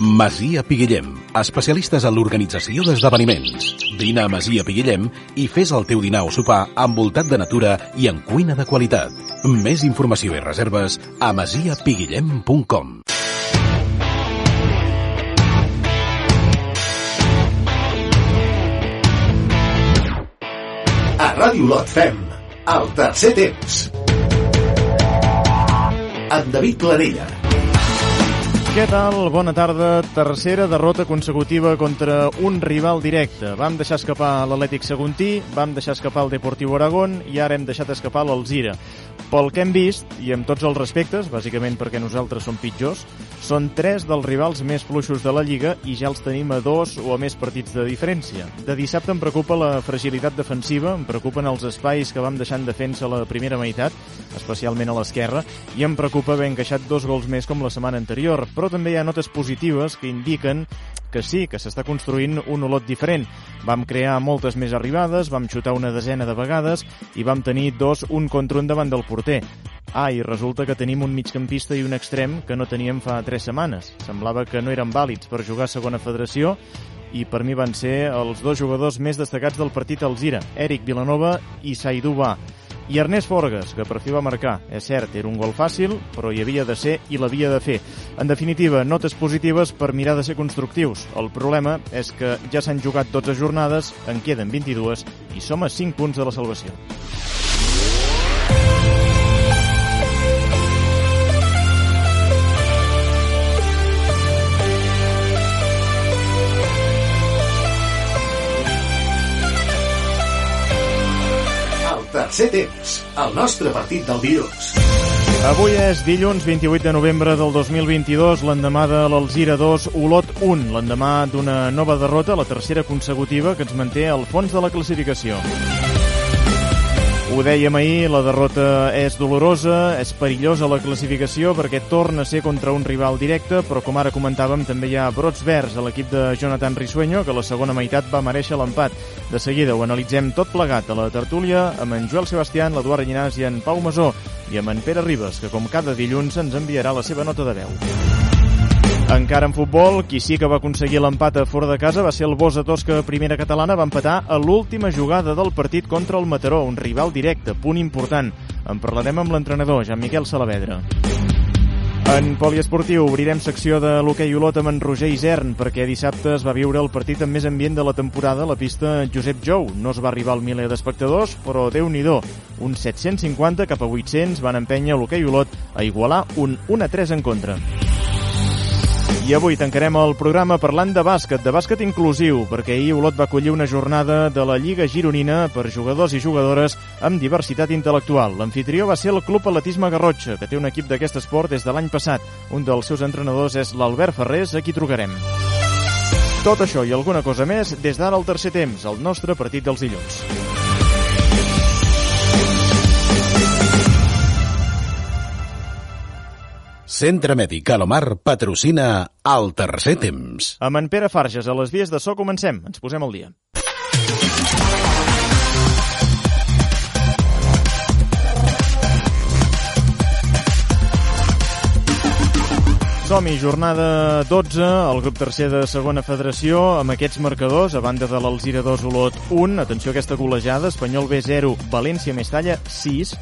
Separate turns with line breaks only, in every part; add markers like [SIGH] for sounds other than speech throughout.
Masia Piguillem, especialistes en l'organització d'esdeveniments. Vine a Masia Piguillem i fes el teu dinar o sopar envoltat de natura i en cuina de qualitat. Més informació i reserves a masiapiguillem.com.
A Ràdio Lot fem el tercer temps. Amb David Planella.
Què tal? Bona tarda. Tercera derrota consecutiva contra un rival directe. Vam deixar escapar l'Atlètic Saguntí, vam deixar escapar el Deportiu Aragón i ara hem deixat escapar l'Alzira. Pel que hem vist, i amb tots els respectes, bàsicament perquè nosaltres som pitjors, són tres dels rivals més fluixos de la Lliga i ja els tenim a dos o a més partits de diferència. De dissabte em preocupa la fragilitat defensiva, em preocupen els espais que vam deixar en defensa la primera meitat, especialment a l'esquerra, i em preocupa haver encaixat dos gols més com la setmana anterior, però també hi ha notes positives que indiquen que sí, que s'està construint un Olot diferent. Vam crear moltes més arribades, vam xutar una desena de vegades i vam tenir dos un contra un davant del porter. Ah, i resulta que tenim un migcampista i un extrem que no teníem fa tres setmanes. Semblava que no eren vàlids per jugar a segona federació i per mi van ser els dos jugadors més destacats del partit Alzira, Eric Vilanova i Saidú Ba. I Ernest Forgas, que per fi va marcar. És cert, era un gol fàcil, però hi havia de ser i l'havia de fer. En definitiva, notes positives per mirar de ser constructius. El problema és que ja s'han jugat 12 jornades, en queden 22 i som a 5 punts de la salvació.
Tercer temps. El nostre partit del dilluns.
Avui és dilluns 28 de novembre del 2022, l'endemà de l'Alzira 2, Olot 1, l'endemà d'una nova derrota, la tercera consecutiva, que ens manté al fons de la classificació. Ho dèiem ahir, la derrota és dolorosa, és perillosa la classificació perquè torna a ser contra un rival directe, però com ara comentàvem també hi ha brots verds a l'equip de Jonathan Risueño, que la segona meitat va mereixer l'empat. De seguida ho analitzem tot plegat a la tertúlia amb en Joel Sebastián, l'Eduard Llinàs i en Pau Masó, i amb en Pere Ribes, que com cada dilluns ens enviarà la seva nota de veu. Encara en futbol, qui sí que va aconseguir l'empat a fora de casa va ser el Bosa Tosca Primera Catalana, va empatar a l'última jugada del partit contra el Mataró, un rival directe, punt important. En parlarem amb l'entrenador, Jean Miquel Salavedra. En poliesportiu obrirem secció de l'hoquei Olot amb en Roger Isern perquè dissabte es va viure el partit amb més ambient de la temporada a la pista Josep Jou. No es va arribar al miler d'espectadors, però déu nhi uns 750 cap a 800 van empènyer l'hoquei Olot a igualar un 1-3 en contra. I avui tancarem el programa parlant de bàsquet, de bàsquet inclusiu, perquè ahir Olot va acollir una jornada de la Lliga Gironina per jugadors i jugadores amb diversitat intel·lectual. L'anfitrió va ser el Club Atletisme Garrotxa, que té un equip d'aquest esport des de l'any passat. Un dels seus entrenadors és l'Albert Ferrés, a qui trucarem. Tot això i alguna cosa més des d'ara al tercer temps, el nostre partit dels dilluns.
Centre Mèdic Alomar patrocina el tercer temps.
Amb en Pere Farges a les vies de so comencem. Ens posem al dia. Som-hi, jornada 12, el grup tercer de segona federació, amb aquests marcadors, a banda de l'Alzira 2, Olot 1, atenció a aquesta golejada, Espanyol B 0, València Mestalla 6,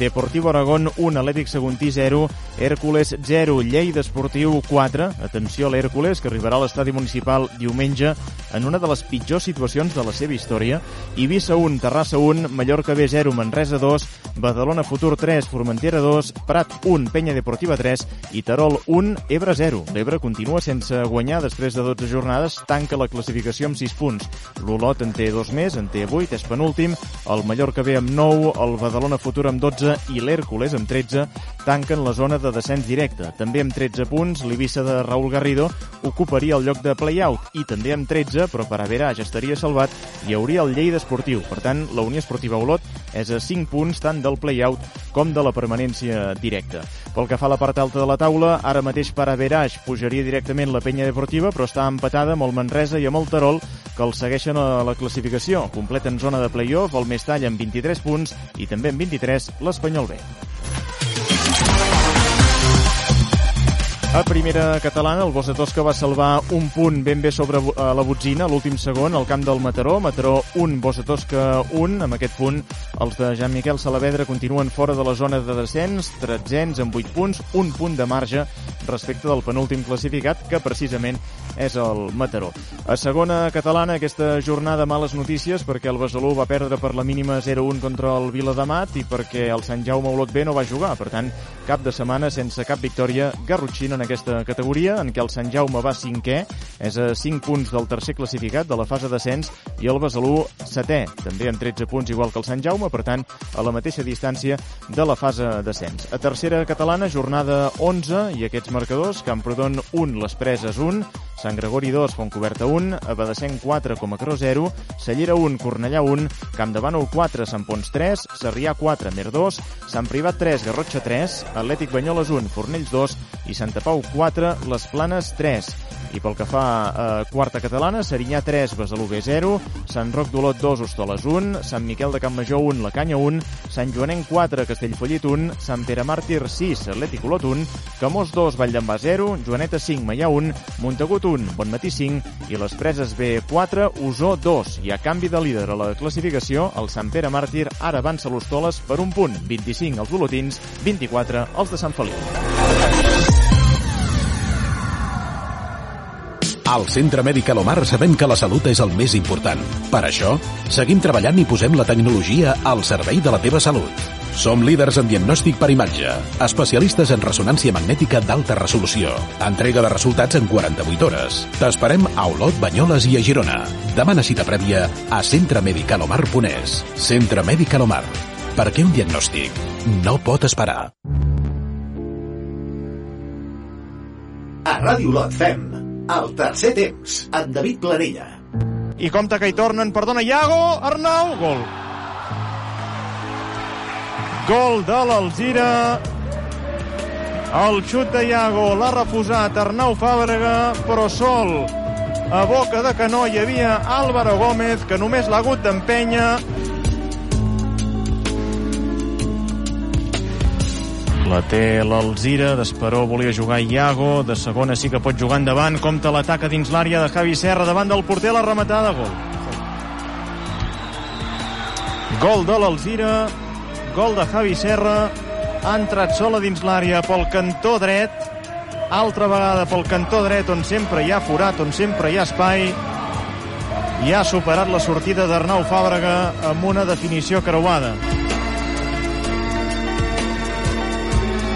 Deportiu Aragón 1, Atlètic Saguntí 0, Hèrcules 0, Lleida Esportiu 4, atenció a l'Hèrcules, que arribarà a l'estadi municipal diumenge en una de les pitjors situacions de la seva història, Eivissa 1, Terrassa 1, Mallorca B 0, Manresa 2, Badalona Futur 3, Formentera 2, Prat 1, Penya Deportiva 3 i Terol 1, Ebre 0. L'Ebre continua sense guanyar després de 12 jornades, tanca la classificació amb 6 punts. L'Olot en té dos més, en té 8, és penúltim, el Mallorca B amb 9, el Badalona Futur amb 12 i l'Hèrcules amb 13 tanquen la zona de descens directe. També amb 13 punts, l'Ibissa de Raúl Garrido ocuparia el lloc de play-out i també amb 13, però per haver ja estaria salvat, hi hauria el Lleida Esportiu. Per tant, la Unió Esportiva Olot és a 5 punts tant del play-out com de la permanència directa. Pel que fa a la part alta de la taula, ara mateix per Averaix pujaria directament la penya deportiva, però està empatada amb el Manresa i amb el Terol, que el segueixen a la classificació. Completen zona de play-off el Mestall amb 23 punts i també amb 23 l'Espanyol B. A primera catalana, el Bosch de Tosca va salvar un punt ben bé sobre eh, la botzina, l'últim segon, al camp del Mataró. Mataró 1, Bosch de Tosca 1. Amb aquest punt, els de Jean Miquel Salavedra continuen fora de la zona de descens, tretzens amb 8 punts, un punt de marge respecte del penúltim classificat, que precisament és el Mataró. A segona catalana, aquesta jornada males notícies perquè el Besalú va perdre per la mínima 0-1 contra el Viladamat i perquè el Sant Jaume Olot B no va jugar. Per tant, cap de setmana sense cap victòria garrotxina en aquesta categoria, en què el Sant Jaume va cinquè, és a 5 punts del tercer classificat de la fase d'ascens, i el Besalú setè, també amb 13 punts igual que el Sant Jaume, per tant, a la mateixa distància de la fase d'ascens. A tercera catalana, jornada 11, i aquests marcadors, Camprodon 1, les Preses 1, Sant Gregori 2, Fontcoberta 1, Abadesenc 4, Comacró 0, Cellera 1, Cornellà 1, Campdevànol 4, Sant Pons 3, Sarrià 4, Mer 2, Sant Privat 3, Garrotxa 3, Atlètic Banyoles 1, Fornells 2 i Santa Pau 4, Les Planes 3. I pel que fa a quarta catalana, Serinyà 3, Besalú B 0, Sant Roc d'Olot 2, Hostoles 1, Sant Miquel de Campmajor 1, La Canya 1, Sant Joanenc 4, Castellfollit 1, Sant Pere Màrtir 6, Atlètic Olot 1, Camós 2, Valldembà 0, Joaneta 5, Maià 1, Montagut 1, Bonmatí 5 i les Preses B 4, Osó 2. I a canvi de líder a la classificació, el Sant Pere Màrtir ara avança l'Hostoles per un punt, 25 els olotins, 24 els de Sant Feliu.
Al Centre Mèdic Alomar sabem que la salut és el més important. Per això, seguim treballant i posem la tecnologia al servei de la teva salut. Som líders en diagnòstic per imatge, especialistes en ressonància magnètica d'alta resolució, entrega de resultats en 48 hores. T'esperem a Olot, Banyoles i a Girona. Demana cita prèvia a centremedicalomar.es. Centre Mèdic Alomar. Perquè un diagnòstic no pot esperar.
A Ràdio Olot fem el tercer temps, en David Planella.
I compte que hi tornen, perdona, Iago, Arnau, gol. Gol de l'Alzira. El xut de Iago l'ha refusat Arnau Fàbrega, però sol a boca de canó hi havia Álvaro Gómez, que només l'ha hagut d'empènyer La té l'Alzira, d'Esperó volia jugar Iago, de segona sí que pot jugar endavant, compta l'atac a dins l'àrea de Javi Serra, davant del porter, la rematada, gol. Gol de l'Alzira, gol de Javi Serra, ha entrat sola dins l'àrea pel cantó dret, altra vegada pel cantó dret on sempre hi ha forat, on sempre hi ha espai, i ha superat la sortida d'Arnau Fàbrega amb una definició creuada.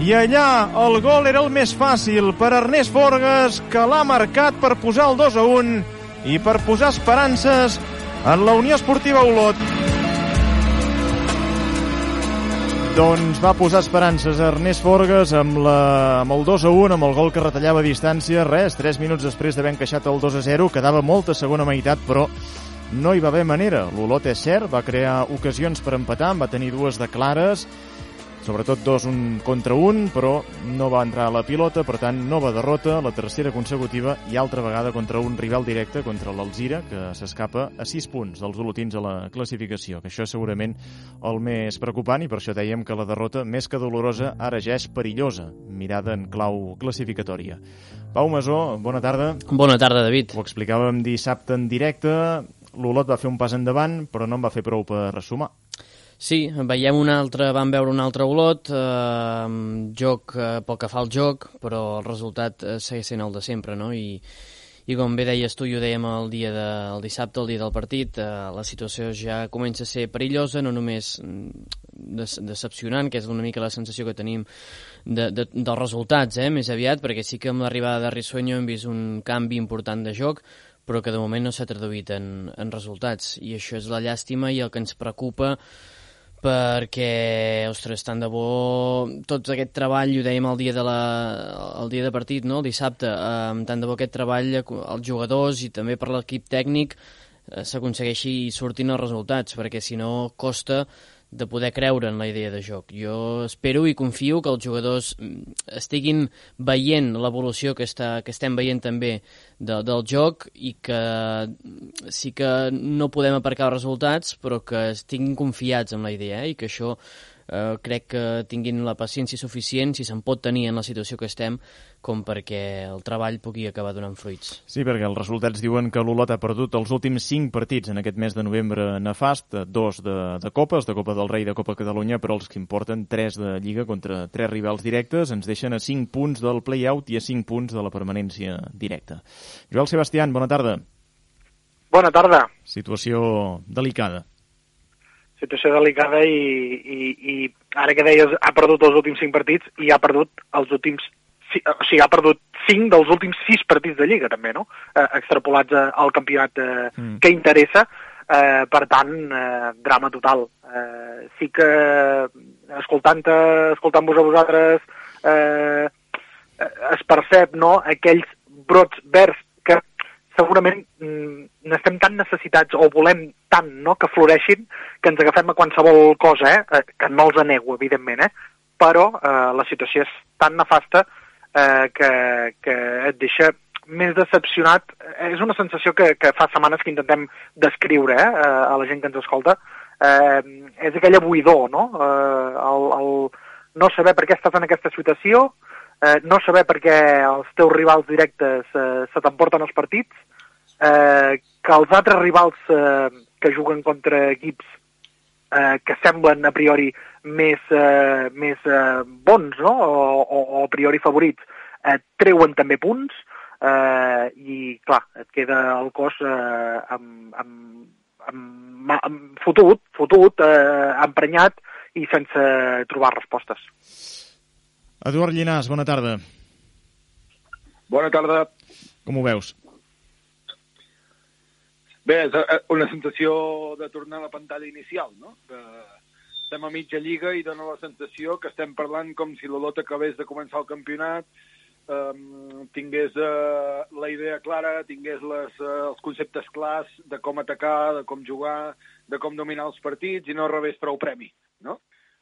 i allà el gol era el més fàcil per Ernest Forgas, que l'ha marcat per posar el 2 a 1 i per posar esperances en la Unió Esportiva Olot. Doncs va posar esperances Ernest Forgas amb, la, amb el 2 a 1, amb el gol que retallava distància. Res, 3 minuts després d'haver encaixat el 2 a 0, quedava molta segona meitat, però no hi va haver manera. L'Olot és cert, va crear ocasions per empatar, va tenir dues de clares, sobretot dos un contra un, però no va entrar a la pilota, per tant, nova derrota, la tercera consecutiva i altra vegada contra un rival directe, contra l'Alzira, que s'escapa a 6 punts dels olotins a la classificació, que això és segurament el més preocupant i per això dèiem que la derrota, més que dolorosa, ara ja és perillosa, mirada en clau classificatòria. Pau Masó, bona tarda.
Bona tarda, David.
Ho explicàvem dissabte en directe, l'Olot va fer un pas endavant, però no en va fer prou per resumar.
Sí, veiem un altre, vam veure un altre Olot, eh, joc eh, pel que fa al joc, però el resultat eh, segueix sent el de sempre, no? I, i com bé deies tu i ho dèiem el dia de, el dissabte, el dia del partit, eh, la situació ja comença a ser perillosa, no només mm, decepcionant, que és una mica la sensació que tenim de, de, dels resultats, eh, més aviat, perquè sí que amb l'arribada de Rissuenyo hem vist un canvi important de joc, però que de moment no s'ha traduït en, en resultats, i això és la llàstima i el que ens preocupa perquè, ostres, tant de bo tot aquest treball, ho dèiem el dia de, la, el dia de partit, no? el dissabte, eh, tant de bo aquest treball els jugadors i també per l'equip tècnic eh, s'aconsegueixi sortint els resultats, perquè si no costa de poder creure en la idea de joc. Jo espero i confio que els jugadors mm, estiguin veient l'evolució que, està, que estem veient també de, del joc i que mm, sí que no podem aparcar els resultats, però que estiguin confiats en la idea eh? i que això eh, crec que tinguin la paciència suficient, si se'n pot tenir en la situació que estem, com perquè el treball pugui acabar donant fruits.
Sí, perquè els resultats diuen que l'Olot ha perdut els últims 5 partits en aquest mes de novembre nefast, dos de, de Copes, de Copa del Rei i de Copa Catalunya, però els que importen 3 de Lliga contra 3 rivals directes ens deixen a 5 punts del play-out i a 5 punts de la permanència directa. Joel Sebastián, bona tarda.
Bona tarda.
Situació delicada
situació delicada i, i, i ara que deies ha perdut els últims cinc partits i ha perdut els últims o sigui, ha perdut cinc dels últims sis partits de Lliga, també, no? Eh, extrapolats al campionat eh, mm. que interessa. Eh, per tant, eh, drama total. Eh, sí que, escoltant, escoltant-vos a vosaltres, eh, es percep no, aquells brots verds segurament mm, n'estem tan necessitats o volem tant no, que floreixin que ens agafem a qualsevol cosa, eh? eh que no els anego, evidentment, eh? però eh, la situació és tan nefasta eh, que, que et deixa més decepcionat. És una sensació que, que fa setmanes que intentem descriure eh, a la gent que ens escolta. Eh, és aquella buidor, no? Eh, el, el no saber per què estàs en aquesta situació, eh, no saber per què els teus rivals directes eh, se t'emporten els partits, eh, que els altres rivals eh, que juguen contra equips eh, que semblen a priori més, eh, més eh, bons no? o, o, o a priori favorits, eh, treuen també punts eh, i, clar, et queda el cos eh, amb, amb, amb, amb fotut, fotut eh, emprenyat i sense trobar respostes.
Eduard Llinàs, bona tarda.
Bona tarda.
Com ho veus?
Bé, és eh, una sensació de tornar a la pantalla inicial, no? Estem a mitja lliga i dona la sensació que estem parlant com si l'Olot acabés de començar el campionat, um, tingués uh, la idea clara, tingués les, uh, els conceptes clars de com atacar, de com jugar, de com dominar els partits i no rebés prou premi, no?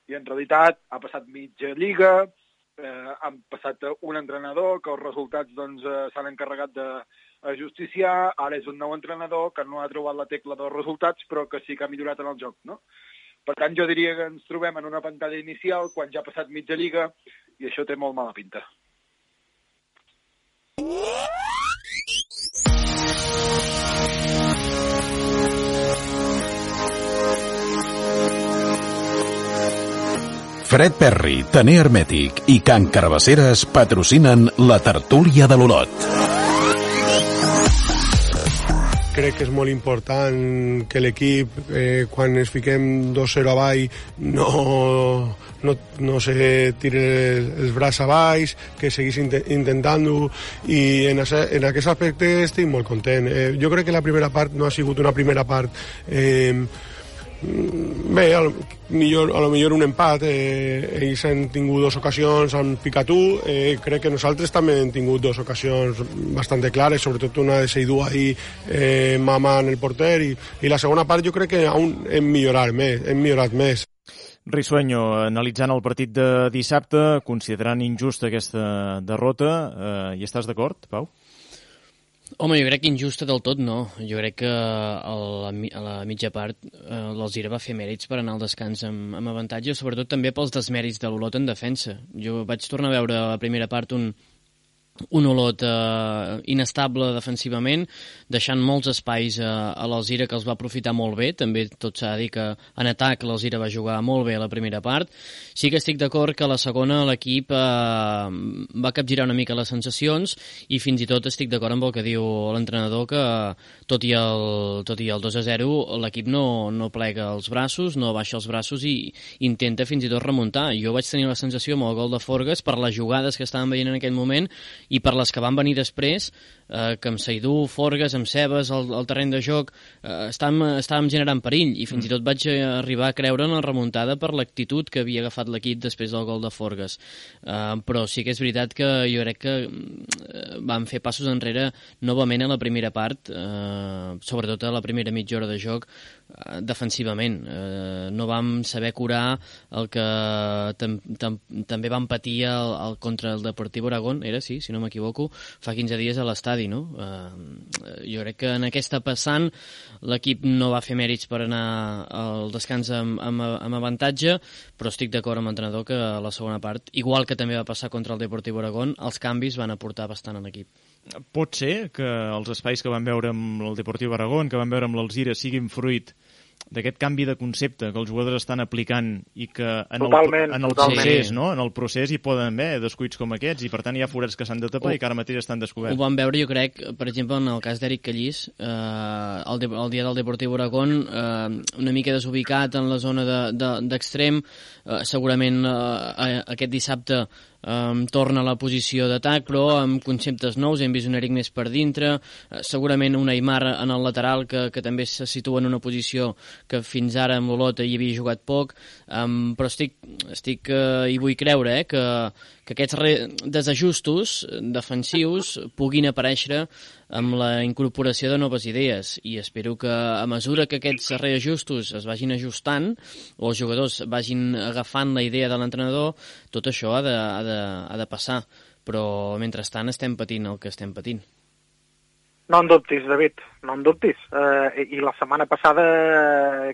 I en realitat ha passat mitja lliga, eh, han passat un entrenador que els resultats doncs, eh, s'han encarregat de, a justiciar, ara és un nou entrenador que no ha trobat la tecla dels resultats, però que sí que ha millorat en el joc, no? Per tant, jo diria que ens trobem en una pantalla inicial quan ja ha passat mitja lliga i això té molt mala pinta.
Fred Perry, Taner Hermètic i Can Carabasseres patrocinen la tertúlia de l'Olot
crec que és molt important que l'equip, eh, quan es fiquem 2-0 avall, no, no, no se tire els braços avall, que seguís int intentant-ho, i en, en aquest aspecte estic molt content. Eh, jo crec que la primera part no ha sigut una primera part eh, Bé, al, millor, a lo millor un empat, eh, ells han tingut dues ocasions, han picat un, eh, crec que nosaltres també hem tingut dues ocasions bastant clares, sobretot una de Seidú ahir eh, mama en el porter, i, i la segona part jo crec que aún hem millorat més, hem millorat més.
Risueño, analitzant el partit de dissabte, considerant injusta aquesta derrota, eh, hi estàs d'acord, Pau?
Home, jo crec que injusta del tot no. Jo crec que a la, a la mitja part eh, l'Alzira va fer mèrits per anar al descans amb, amb avantatge, sobretot també pels desmèrits de l'Olot en defensa. Jo vaig tornar a veure a la primera part un, un Olot eh, inestable defensivament, deixant molts espais a, a l'Alzira que els va aprofitar molt bé, també tot s'ha de dir que en atac l'Alzira va jugar molt bé a la primera part. Sí que estic d'acord que a la segona l'equip eh, va capgirar una mica les sensacions i fins i tot estic d'acord amb el que diu l'entrenador que tot i el, tot i el 2 a 0 l'equip no, no plega els braços, no baixa els braços i intenta fins i tot remuntar. Jo vaig tenir la sensació amb el gol de Forges per les jugades que estàvem veient en aquell moment i per les que van venir després eh, que amb Seidú, Forgues, amb Cebes, el, el terreny de joc, eh, estàvem, estàvem generant perill i fins mm. i tot vaig arribar a creure en la remuntada per l'actitud que havia agafat l'equip després del gol de Forgues. Eh, però sí que és veritat que jo crec que eh, vam fer passos enrere novament a la primera part, eh, sobretot a la primera mitja hora de joc, eh, defensivament. Eh, no vam saber curar el que tam tam també vam patir el, el contra el Deportiu Aragón, era, sí, si no m'equivoco, fa 15 dies a l'estadi, no? Eh, jo crec que en aquesta passant l'equip no va fer mèrits per anar al descans amb, amb, amb avantatge, però estic d'acord amb l'entrenador que a la segona part, igual que també va passar contra el Deportiu Aragón, els canvis van aportar bastant a l'equip.
Pot ser que els espais que van veure amb el Deportiu Aragón, que van veure amb l'Alzira, siguin fruit d'aquest canvi de concepte que els jugadors estan aplicant i que en
totalment,
el, en el
totalment.
procés, no? en el procés hi poden haver descuits com aquests i per tant hi ha forats que s'han de tapar oh. i que ara mateix estan descoberts.
Ho vam veure, jo crec, per exemple, en el cas d'Eric Callís, eh, el, de, el dia del Deportiu Aragón, eh, una mica desubicat en la zona d'extrem, de, de, eh, segurament eh, aquest dissabte um, torna a la posició d'atac, però amb conceptes nous, hem vist un Eric més per dintre, uh, segurament un Aymar en el lateral que, que també se situa en una posició que fins ara amb l'Olota hi havia jugat poc, um, però estic, estic uh, i vull creure eh, que, que aquests desajustos defensius puguin aparèixer amb la incorporació de noves idees i espero que a mesura que aquests reajustos es vagin ajustant o els jugadors vagin agafant la idea de l'entrenador, tot això ha de, ha, de, ha de passar. Però mentrestant estem patint el que estem patint.
No en dubtis, David, no en dubtis. Eh, I la setmana passada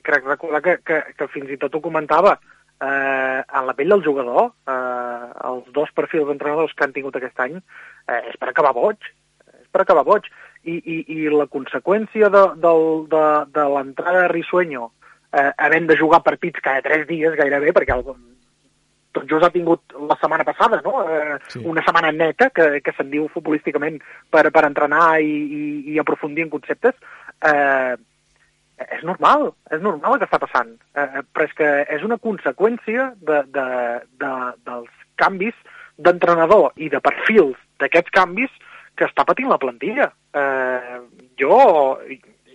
crec recordar que, que, que fins i tot ho comentava, eh, en la pell del jugador, eh, els dos perfils d'entrenadors que han tingut aquest any, eh, és per acabar boig per acabar boig. I, i, i la conseqüència de, de, de, de l'entrada de Risueño, eh, havent de jugar partits cada tres dies gairebé, perquè el, tot just ha tingut la setmana passada, no? Eh, sí. Una setmana neta, que, que se'n diu futbolísticament, per, per entrenar i, i, i aprofundir en conceptes, eh, és normal, és normal el que està passant, eh, però és que és una conseqüència de, de, de, dels canvis d'entrenador i de perfils d'aquests canvis que està patint la plantilla. Eh, jo,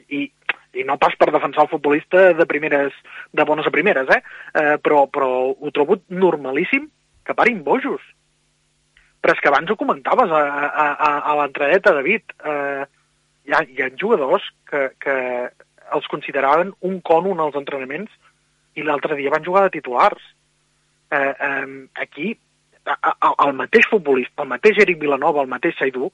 i, i no pas per defensar el futbolista de primeres, de bones a primeres, eh? eh però, però ho trobo normalíssim que parin bojos. Però és que abans ho comentaves a, a, a, a l'entradeta, David. Eh, hi, ha, hi ha jugadors que, que els consideraven un cono en els entrenaments i l'altre dia van jugar de titulars. Eh, eh, aquí el mateix futbolista, el mateix Eric Vilanova, el mateix Saidú,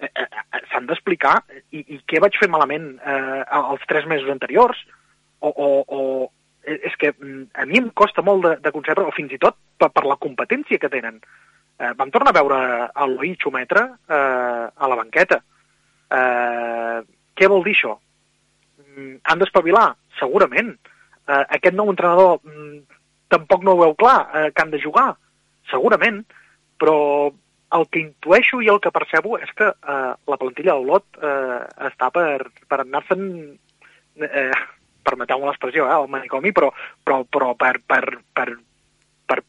eh, eh, eh, s'han d'explicar i, i què vaig fer malament eh, els tres mesos anteriors, o, o, o és que mm, a mi em costa molt de, de concebre, o fins i tot per, per la competència que tenen. Eh, vam tornar a veure el Loí Xumetre eh, a la banqueta. Eh, què vol dir això? Han d'espavilar? Segurament. Eh, aquest nou entrenador mm, tampoc no ho veu clar, eh, que han de jugar segurament, però el que intueixo i el que percebo és que eh, la plantilla del lot eh, està per, per anar-se'n, eh, permeteu-me l'expressió, eh, al manicomi, però, però, però per, per, per, per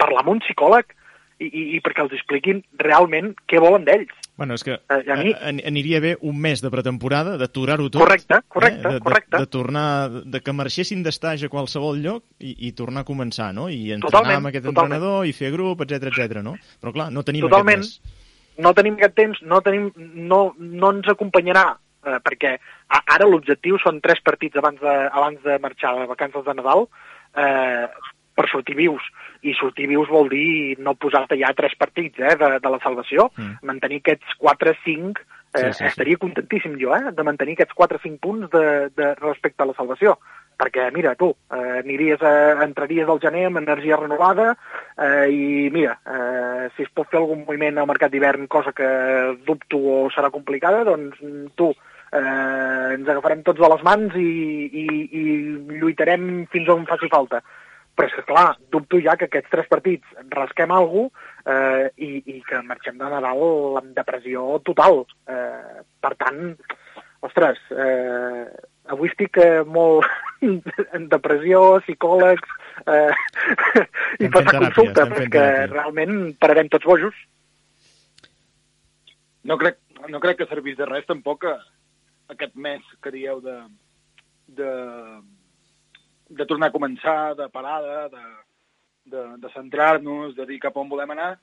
parlar amb un psicòleg i, i, i perquè els expliquin realment què volen d'ells.
Bueno, és que eh, a mi... aniria bé un mes de pretemporada, d'aturar-ho tot.
Correcte, correcte, eh? de,
correcte. De, de tornar, de que marxessin d'estatge a qualsevol lloc i, i tornar a començar, no? I entrenar totalment, amb aquest totalment. entrenador i fer grup, etc etc. no? Però clar, no tenim
totalment.
aquest mes.
No tenim aquest temps, no, tenim, no, no ens acompanyarà, eh, perquè ara l'objectiu són tres partits abans de, abans de marxar a vacances de Nadal, eh, per sortir vius. I sortir vius vol dir no posar-te ja tres partits eh, de, de la salvació, mm. mantenir aquests 4-5, eh, sí, sí, sí. estaria contentíssim jo, eh, de mantenir aquests 4-5 punts de, de respecte a la salvació. Perquè, mira, tu, eh, aniries a, entraries al gener amb energia renovada eh, i, mira, eh, si es pot fer algun moviment al mercat d'hivern, cosa que dubto o serà complicada, doncs tu, eh, ens agafarem tots de les mans i, i, i lluitarem fins on faci falta però és que, clar, dubto ja que aquests tres partits rasquem alguna eh, i, i que marxem de Nadal amb depressió total. Eh, per tant, ostres, eh, avui estic eh, molt [LAUGHS] en depressió, psicòlegs, eh, [LAUGHS] i passar consulta, però és que realment pararem tots bojos.
No crec, no crec que servís de res tampoc a, aquest mes que dieu de, de, de tornar a començar, de parada, de, de, de centrar-nos, de dir cap on volem anar,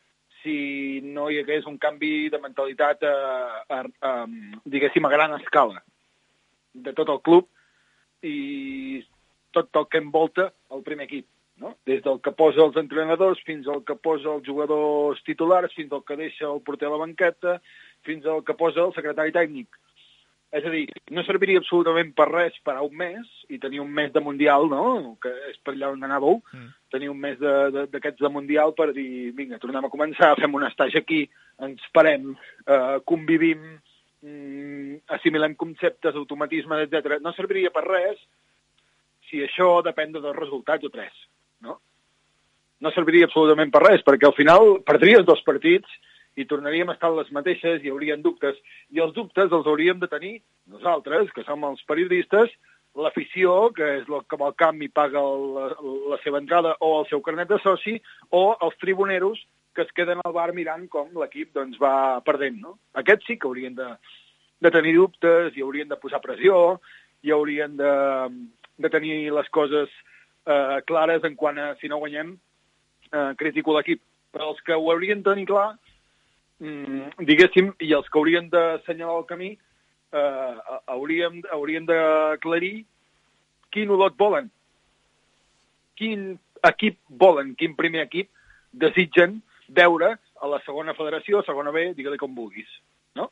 si no hi hagués un canvi de mentalitat, a, a, a, diguéssim, a gran escala de tot el club i tot el que envolta el primer equip. No? Des del que posa els entrenadors fins al que posa els jugadors titulars, fins al que deixa el porter a la banqueta, fins al que posa el secretari tècnic. És a dir, no serviria absolutament per res per a un mes i tenir un mes de Mundial, no?, que és per allà on anàveu, mm. tenir un mes d'aquests de, de, de Mundial per dir, vinga, tornem a començar, fem un estatge aquí, ens parem, eh, convivim, mm, assimilem conceptes, automatismes, etc. No serviria per res si això depèn de dos resultats o tres, no? No serviria absolutament per res, perquè al final perdries dos partits i tornaríem a estar les mateixes, hi haurien dubtes, i els dubtes els hauríem de tenir nosaltres, que som els periodistes, l'afició, que és el que el camp i paga la, la seva entrada o el seu carnet de soci, o els tribuneros que es queden al bar mirant com l'equip doncs, va perdent. No? Aquests sí que haurien de, de tenir dubtes, i haurien de posar pressió, i haurien de, de tenir les coses eh, clares en quant a, si no guanyem, eh, critico l'equip. Però els que ho haurien de tenir clar diguéssim, i els que haurien d'assenyalar el camí eh, hauríem, haurien d'aclarir quin olot volen, quin equip volen, quin primer equip desitgen veure a la segona federació, segona B, digue-li com vulguis. No?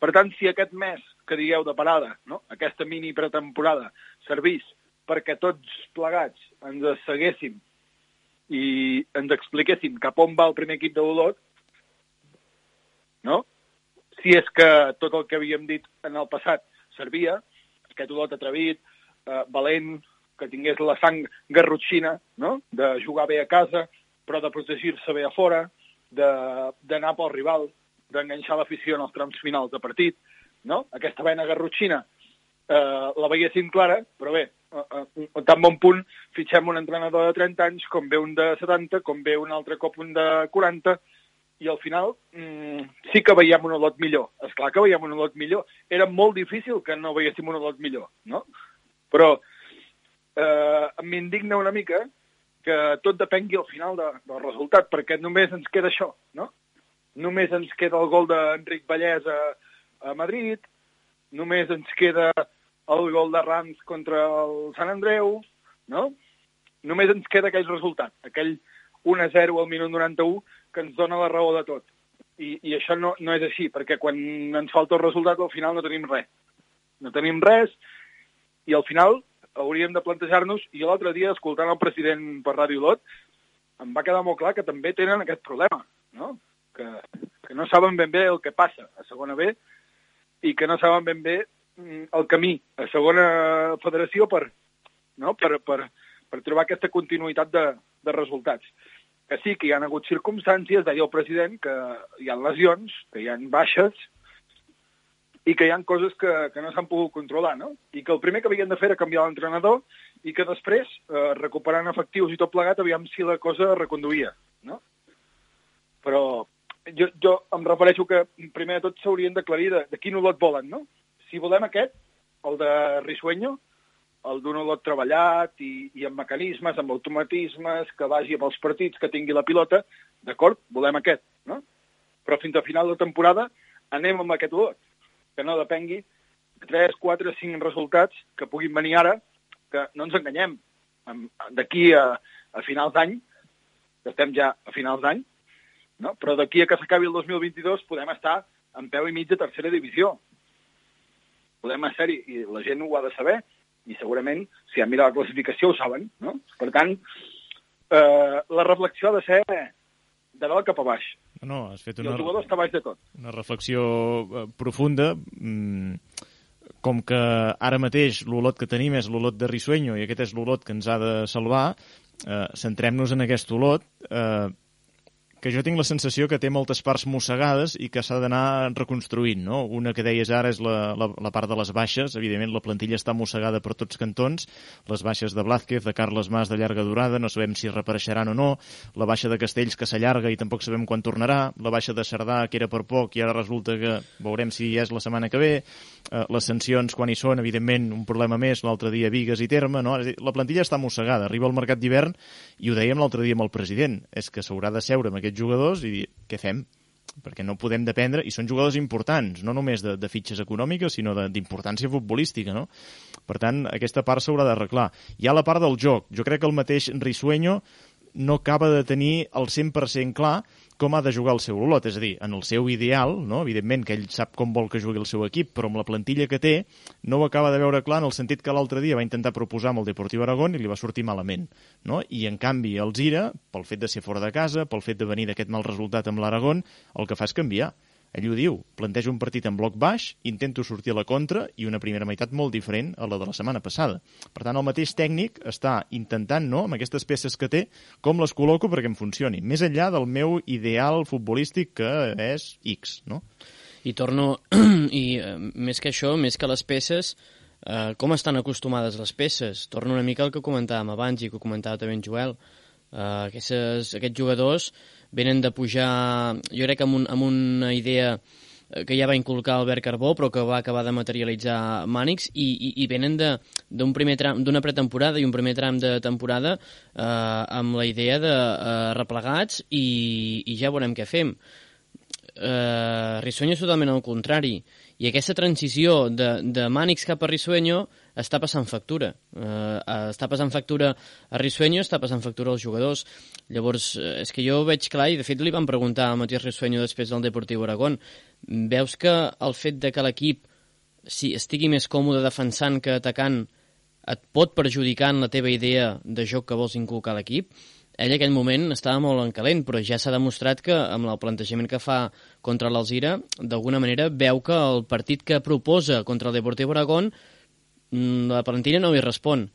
Per tant, si aquest mes que digueu de parada, no? aquesta mini pretemporada, servís perquè tots plegats ens seguéssim i ens expliquéssim cap on va el primer equip de l'Olot, no? Si és que tot el que havíem dit en el passat servia, aquest Olot atrevit, eh, valent, que tingués la sang garrotxina, no? de jugar bé a casa, però de protegir-se bé a fora, d'anar pel rival, d'enganxar l'afició en els trams finals de partit, no? Aquesta vena garrotxina eh, la veiéssim clara, però bé, a, a, tan bon punt fitxem un entrenador de 30 anys, com ve un de 70, com ve un altre cop un de 40, i al final mmm, sí que veiem un Olot millor. És clar que veiem un Olot millor. Era molt difícil que no veiéssim un Olot millor, no? Però eh, m'indigna una mica que tot depengui al final de, del resultat, perquè només ens queda això, no? Només ens queda el gol d'Enric Vallès a, a Madrid, només ens queda el gol de Rams contra el Sant Andreu, no? Només ens queda aquell resultat, aquell 1-0 al minut 91 que ens dona la raó de tot. I, i això no, no és així, perquè quan ens falta el resultat al final no tenim res. No tenim res i al final hauríem de plantejar-nos, i l'altre dia, escoltant el president per Ràdio Lot, em va quedar molt clar que també tenen aquest problema, no? Que, que no saben ben bé el que passa a segona B i que no saben ben bé mm, el camí a segona federació per, no? per, per, per trobar aquesta continuïtat de, de resultats que sí que hi ha hagut circumstàncies, deia el president, que hi ha lesions, que hi ha baixes, i que hi ha coses que, que no s'han pogut controlar, no? I que el primer que havien de fer era canviar l'entrenador i que després, eh, recuperant efectius i tot plegat, aviam si la cosa reconduïa, no? Però jo, jo em refereixo que primer de tot s'haurien d'aclarir de, de quin olot volen, no? Si volem aquest, el de Risueño, el d'un olot treballat i, i amb mecanismes, amb automatismes, que vagi amb els partits, que tingui la pilota, d'acord, volem aquest, no? Però fins a final de temporada anem amb aquest olot, que no depengui de 3, 4, 5 resultats que puguin venir ara, que no ens enganyem, d'aquí a, a finals d'any, que estem ja a finals d'any, no? però d'aquí a que s'acabi el 2022 podem estar en peu i mig de tercera divisió. Podem ser-hi, i la gent ho ha de saber, i segurament, si han mirat la classificació, ho saben, no? Per tant, eh, la reflexió ha de ser de dalt cap a baix.
No, has fet una...
I el jugador està baix de tot.
Una reflexió eh, profunda, mm, com que ara mateix l'olot que tenim és l'olot de Risueño i aquest és l'olot que ens ha de salvar, eh, centrem-nos en aquest olot, eh, que jo tinc la sensació que té moltes parts mossegades i que s'ha d'anar reconstruint, no? Una que deies ara és la, la, la part de les baixes, evidentment la plantilla està mossegada per tots cantons, les baixes de Blázquez, de Carles Mas de llarga durada, no sabem si repareixeran o no, la baixa de Castells que s'allarga i tampoc sabem quan tornarà, la baixa de Cerdà que era per poc i ara resulta que veurem si és la setmana que ve, eh, les sancions quan hi són, evidentment, un problema més, l'altre dia Vigues i Terme, no? És dir, la plantilla està mossegada, arriba al mercat d'hivern i ho dèiem l'altre dia amb el president, és que s'haurà de seure amb aquests jugadors i dir, què fem? perquè no podem dependre, i són jugadors importants, no només de, de fitxes econòmiques, sinó d'importància futbolística, no? Per tant, aquesta part s'haurà d'arreglar. Hi ha la part del joc. Jo crec que el mateix Risueño no acaba de tenir el 100% clar com ha de jugar el seu Olot, és a dir, en el seu ideal, no? evidentment que ell sap com vol que jugui el seu equip, però amb la plantilla que té no ho acaba de veure clar en el sentit que l'altre dia va intentar proposar amb el Deportiu Aragón i li va sortir malament. No? I en canvi el Zira, pel fet de ser fora de casa, pel fet de venir d'aquest mal resultat amb l'Aragón, el que fa és canviar. Ell ho diu, planteja un partit en bloc baix, intento sortir a la contra i una primera meitat molt diferent a la de la setmana passada. Per tant, el mateix tècnic està intentant, no?, amb aquestes peces que té, com les col·loco perquè em funcioni, més enllà del meu ideal futbolístic que és X, no?
I torno, [CLEARS THROAT] i eh, més que això, més que les peces, eh, com estan acostumades les peces? Torno una mica al que comentàvem abans i que comentava també en Joel. Eh, aquestes, aquests jugadors venen de pujar, jo crec, amb, un, amb una idea eh, que ja va inculcar Albert Carbó, però que va acabar de materialitzar Mànix, i, i, i venen d'un primer tram, d'una pretemporada i un primer tram de temporada eh, amb la idea de eh, replegats i, i ja veurem què fem. Eh, Rissuenyo és totalment al contrari, i aquesta transició de, de Mànix cap a Rissuenyo està passant factura. Eh, està passant factura a Rissuenyo, està passant factura als jugadors. Llavors, eh, és que jo veig clar, i de fet li van preguntar a Matías Rissuenyo després del Deportiu Aragón, veus que el fet de que l'equip si estigui més còmode defensant que atacant et pot perjudicar en la teva idea de joc que vols inculcar a l'equip? ell en aquell moment estava molt en calent, però ja s'ha demostrat que amb el plantejament que fa contra l'Alzira, d'alguna manera veu que el partit que proposa contra el Deportiu Aragón la plantilla no hi respon.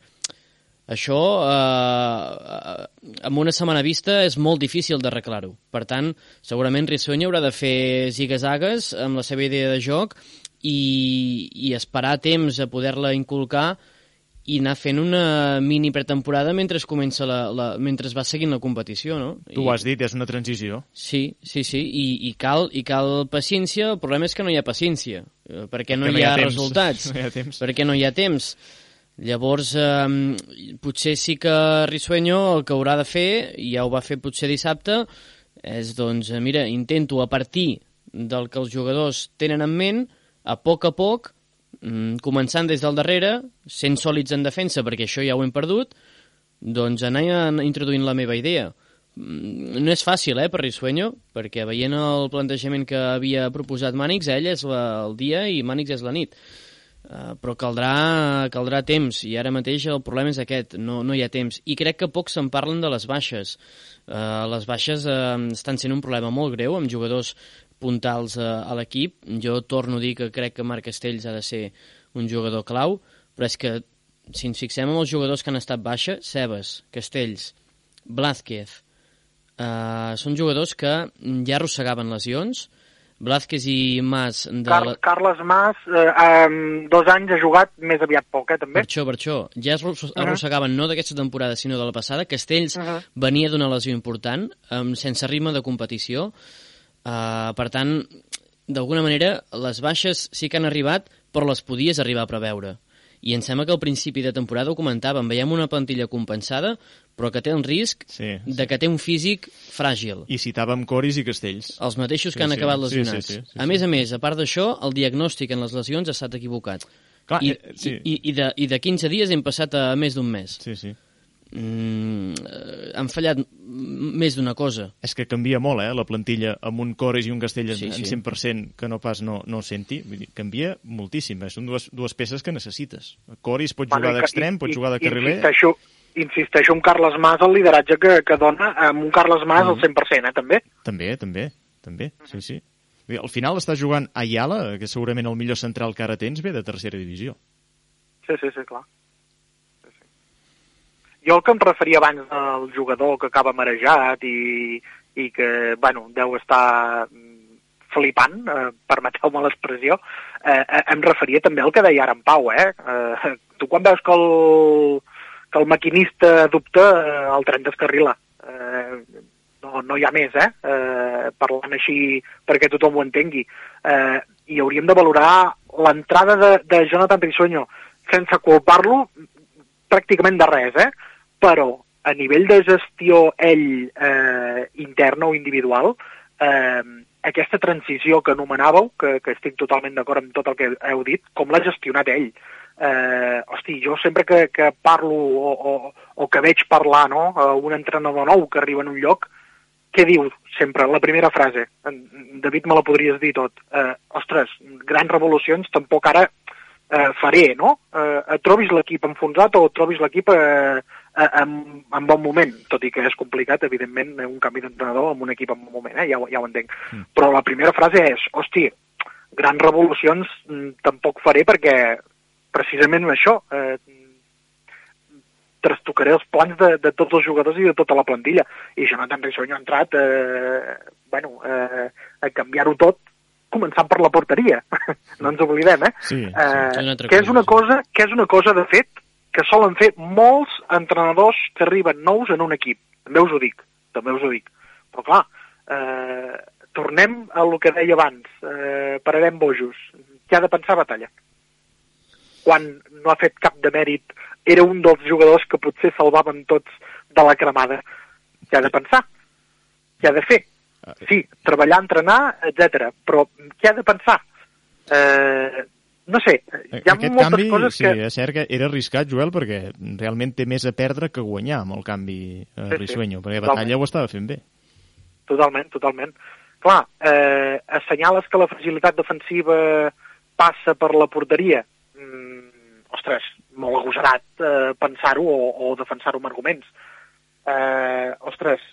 Això, eh, amb una setmana vista, és molt difícil d'arreglar-ho. Per tant, segurament Rissuenya haurà de fer zigues-agues amb la seva idea de joc i, i esperar temps a poder-la inculcar i anar fent una mini pretemporada mentre comença la, la, mentre va seguint la competició, no?
Tu ho has dit, és una transició.
Sí, sí, sí, i, i, cal, i cal paciència, el problema és que no hi ha paciència, eh, perquè no,
no
hi ha,
ha
resultats, [LAUGHS]
no hi ha temps.
perquè no hi ha temps. Llavors, eh, potser sí que Risueño el que haurà de fer, i ja ho va fer potser dissabte, és, doncs, eh, mira, intento a partir del que els jugadors tenen en ment, a poc a poc, mm, començant des del darrere, sent sòlids en defensa, perquè això ja ho hem perdut, doncs anar introduint la meva idea. Mm, no és fàcil, eh, per Risueño, perquè veient el plantejament que havia proposat Mànix, ell és la, el dia i Mànix és la nit. Uh, però caldrà, caldrà temps, i ara mateix el problema és aquest, no, no hi ha temps. I crec que pocs se'n parlen de les baixes. Uh, les baixes uh, estan sent un problema molt greu, amb jugadors puntals a, a l'equip. Jo torno a dir que crec que Marc Castells ha de ser un jugador clau, però és que si ens fixem en els jugadors que han estat baixa, Cebes, Castells, Blázquez, eh, són jugadors que ja arrossegaven lesions, Blázquez i Mas... De
Car
la...
Carles Mas, eh, eh, dos anys ha jugat més aviat poc, eh,
Per
també.
això, per això. Ja es arros- arrossegaven no d'aquesta temporada, sinó de la passada. Castells
Uh -huh.
venia d'una lesió important, um, sense ritme de competició. Uh, per tant, d'alguna manera, les baixes sí que han arribat, però les podies arribar a preveure. I em sembla que al principi de temporada ho comentàvem, veiem una plantilla compensada, però que té el risc
Sí,
de que té un físic fràgil.
I citàvem Coris i Castells.
Els mateixos
Sí,
que han
sí.
acabat
Sí,
lesionats.
sí, sí, sí,
a
sí.
més a més, a part d'això, el diagnòstic en les lesions ha estat equivocat.
Clar,
I,
eh, sí.
i, i, de, I de 15 dies hem passat a més d'un mes.
Sí, sí.
Mm, eh, han fallat més d'una cosa.
És que canvia molt, eh, la plantilla, amb un Cores i un Castell en,
Sí, sí.
en 100% que no pas no, no senti. Vull dir, canvia moltíssim. Eh? Són dues, dues peces que necessites. Coris pot jugar d'extrem, pot jugar de carriler...
Insisteixo, insisteixo en Carles Mas, el lideratge que, que dona, amb un Carles Mas
Mm.
al 100%, eh, també.
També, també, també, sí, sí. Vull dir, Al final està jugant Ayala, que segurament el millor central que ara tens, ve de tercera divisió.
Sí, sí, sí, clar. Jo el que em referia abans del jugador que acaba marejat i, i que, bueno, deu estar flipant, eh, permeteu-me l'expressió, eh, eh, em referia també al que deia ara en Pau, eh? eh tu quan veus que el, que el maquinista dubta, eh, el tren descarrila. Eh, no, no hi ha més, eh? eh? Parlant així perquè tothom ho entengui. Eh, I hauríem de valorar l'entrada de, de Jonathan Risueño sense culpar-lo pràcticament de res, eh? Però a nivell de gestió ell eh, interna o individual, eh, aquesta transició que anomenàveu, que, que estic totalment d'acord amb tot el que heu dit, com l'ha gestionat ell. Eh, hosti, jo sempre que, que parlo o, o, o que veig parlar no, a un entrenador nou que arriba en un lloc, què diu sempre? La primera frase. David, me la podries dir tot. Eh, ostres, grans revolucions tampoc ara eh, faré, no? Eh, trobis l'equip enfonsat o trobis l'equip eh, en, en bon moment, tot i que és complicat, evidentment, un canvi d'entrenador amb un equip en bon moment, eh? ja, ja ho entenc. Mm. Però la primera frase és, hosti, grans revolucions mm, tampoc faré perquè precisament això, eh, trastocaré els plans de, de tots els jugadors i de tota la plantilla. I Jonathan Rissonyo ha entrat eh, bueno, eh, a canviar-ho tot començant per la porteria. [LAUGHS] no ens oblidem, eh?
Sí, sí.
Eh, que és una cosa, que és una cosa, de fet, que solen fer molts entrenadors que arriben nous en un equip. També us ho dic, també us ho dic. Però clar, eh, tornem a el que deia abans, eh, pararem bojos. Què ha de pensar batalla? Quan no ha fet cap de mèrit, era un dels jugadors que potser salvaven tots de la cremada. Què ha de pensar? Què ha de fer? Ah, sí, treballar, entrenar, etc. Però què ha de pensar? Eh, no sé, hi ha
Aquest
moltes
canvi,
coses
sí,
que...
és cert que era arriscat, Joel, perquè realment té més a perdre que guanyar amb el canvi a
Sí, sí,
Risueño, perquè
totalment.
Batalla ho estava fent bé.
Totalment, totalment. Clar, eh, assenyales que la fragilitat defensiva passa per la porteria. Mm, ostres, molt agosarat eh, pensar-ho o, o defensar-ho amb arguments. Eh, ostres,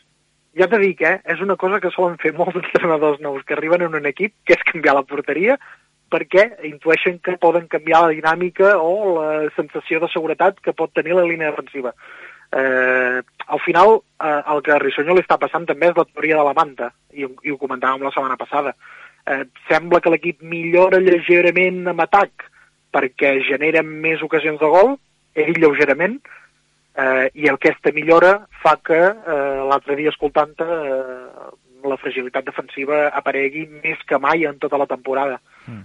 ja t'he dic, eh, és una cosa que solen fer molts [LAUGHS] entrenadors nous que arriben en un equip, que és canviar la porteria, perquè intueixen que poden canviar la dinàmica o la sensació de seguretat que pot tenir la línia defensiva. Eh, al final, eh, el que a Rissonyo li està passant també és la teoria de la manta, i, i ho comentàvem la setmana passada. Eh, sembla que l'equip millora lleugerament amb atac perquè genera més ocasions de gol, ell lleugerament, eh, i aquesta millora fa que eh, l'altre dia escoltant eh, la fragilitat defensiva aparegui més que mai en tota la temporada.
Mm.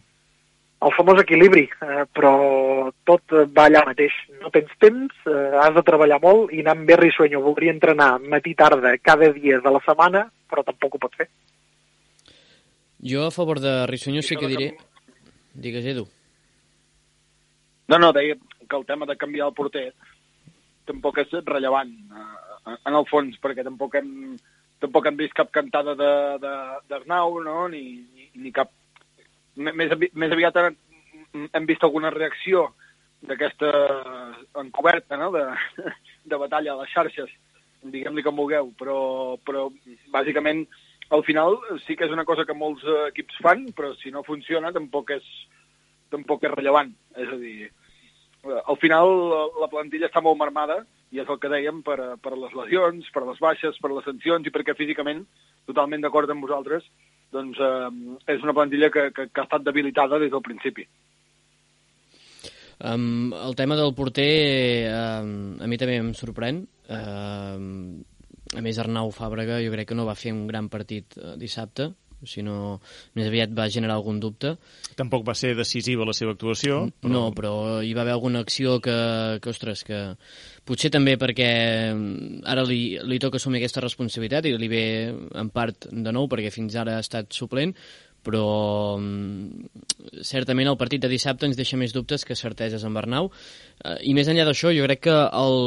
El famós equilibri, eh, però tot va allà mateix. No tens temps, eh, has de treballar molt i anant bé risueño. Voldria entrenar matí tarda cada dia de la setmana, però tampoc ho pot fer.
Jo a favor de Risueño sí que diré... Digues, Edu.
No, no, deia que el tema de canviar el porter tampoc és rellevant, eh, en el fons, perquè tampoc hem, tampoc hem vist cap cantada de- de- d'Arnau, no?, ni, ni, ni cap... Més, més aviat hem, hem vist alguna reacció d'aquesta encoberta, no?, de, de batalla a les xarxes, diguem-li com vulgueu, però, però bàsicament al final sí que és una cosa que molts equips fan, però si no funciona tampoc és, tampoc és rellevant. És a dir, al final la, la plantilla està molt marmada i és el que dèiem per, per les lesions, per les baixes, per les sancions i perquè físicament, totalment d'acord amb vosaltres, doncs eh, és una plantilla que, que, que ha estat debilitada des del principi.
Um, el tema del porter um, a mi també em sorprèn. Um, a més, Arnau Fàbrega jo crec que no va fer un gran partit uh, dissabte, sinó més aviat va generar algun dubte.
Tampoc va ser decisiva la seva actuació.
Però... No, però hi va haver alguna acció que, que ostres, que potser també perquè mm, ara li, li toca assumir aquesta responsabilitat i li ve en part de nou perquè fins ara ha estat suplent, però mm, certament el partit de dissabte ens deixa més dubtes que certeses amb Arnau. Eh, I més enllà d'això, jo crec que el,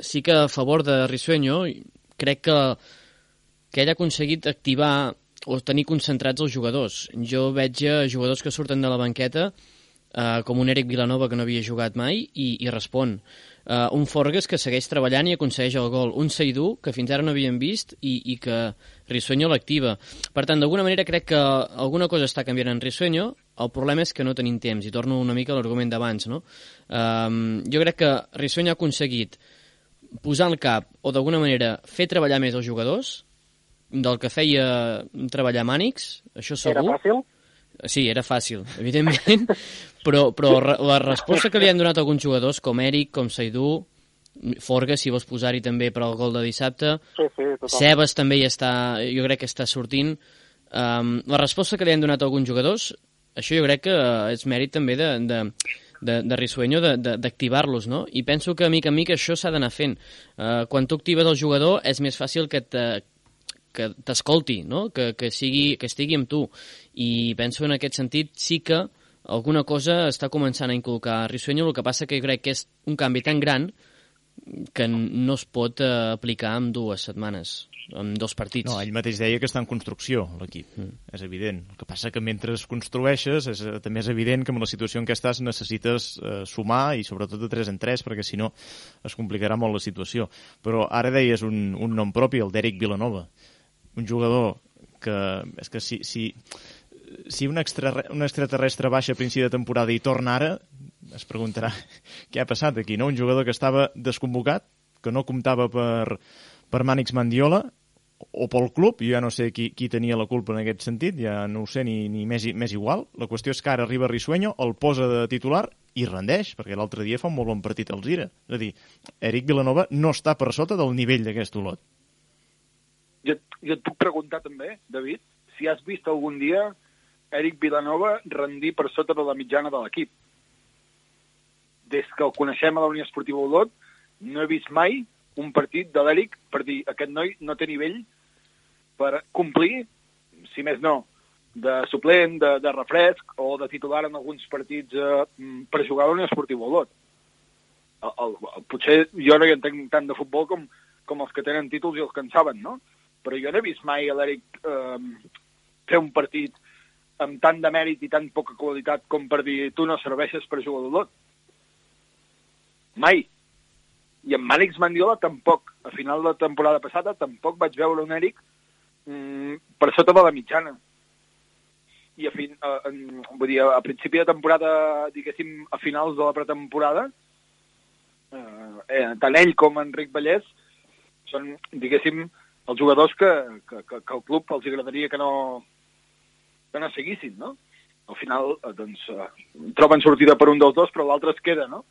sí que a favor de Risueño crec que, que ell ha aconseguit activar o tenir concentrats els jugadors. Jo veig eh, jugadors que surten de la banqueta eh, com un Eric Vilanova que no havia jugat mai i, i respon. Uh, un Forges que segueix treballant i aconsegueix el gol. Un Seidú que fins ara no havíem vist i, i que Risueño l'activa. Per tant, d'alguna manera crec que alguna cosa està canviant en Risueño, el problema és que no tenim temps, i torno una mica a l'argument d'abans, no? Um, jo crec que Risueño ha aconseguit posar al cap o d'alguna manera fer treballar més els jugadors del que feia treballar Mànix, això segur.
Era fàcil?
Sí, era fàcil, [LAUGHS] evidentment, però, però la resposta que li han donat alguns jugadors, com Eric, com Saidú, Forga, si vols posar-hi també per al gol de dissabte,
sí, sí, total.
Cebes també hi està, jo crec que està sortint. Um, la resposta que li han donat alguns jugadors, això jo crec que és mèrit també de, de, de, de Risueño d'activar-los, no? I penso que, mica en mica, això s'ha d'anar fent. Uh, quan tu actives el jugador, és més fàcil que te, que t'escolti, no? que, que, sigui, que estigui amb tu. I penso en aquest sentit sí que alguna cosa està començant a inculcar Risueño, el que passa que crec que és un canvi tan gran que no es pot uh, aplicar en dues setmanes amb dos partits.
No, ell mateix deia que està en construcció, l'equip. Mm. És evident. El que passa que mentre es construeixes, és, eh, també és evident que en la situació en què estàs necessites eh, sumar i sobretot de 3 en 3, perquè si no es complicarà molt la situació. Però ara deies un, un nom propi, el d'Eric Vilanova. Un jugador que... És que si, si, si un, extra, un extraterrestre baixa a principi de temporada i torna ara, es preguntarà [LAUGHS] què ha passat aquí, no? Un jugador que estava desconvocat, que no comptava per, per Mànix Mandiola o pel club, jo ja no sé qui, qui tenia la culpa en aquest sentit, ja no ho sé ni, ni més, més igual. La qüestió és que ara arriba Risueño, el posa de titular i rendeix, perquè l'altre dia fa un molt bon partit al Gira. És a dir, Eric Vilanova no està per sota del nivell d'aquest Olot.
Jo, jo et puc preguntar també, David, si has vist algun dia Eric Vilanova rendir per sota de la mitjana de l'equip. Des que el coneixem a la Unió Esportiva Olot, no he vist mai un partit de l'Eric per dir aquest noi no té nivell per complir, si més no, de suplent, de, de refresc o de titular en alguns partits eh, per jugar a l'Unió Esportiva Olot. El, el, el, potser jo no hi entenc tant de futbol com, com els que tenen títols i els que en saben, no? Però jo no he vist mai l'Eric eh, fer un partit amb tant de mèrit i tan poca qualitat com per dir tu no serveixes per jugar a l'Olot. Mai. I amb Mànix Mandiola tampoc. A final de la temporada passada tampoc vaig veure un Eric mm, per sota de la mitjana. I a, fin, a, a, vull dir, a principi de temporada, diguéssim, a finals de la pretemporada, eh, eh, tant ell com Enric Vallès són, diguéssim, els jugadors que, que, que, que el club els agradaria que no, que no seguissin, no? Al final, eh, doncs, eh, troben sortida per un dels dos, però l'altre es queda, no?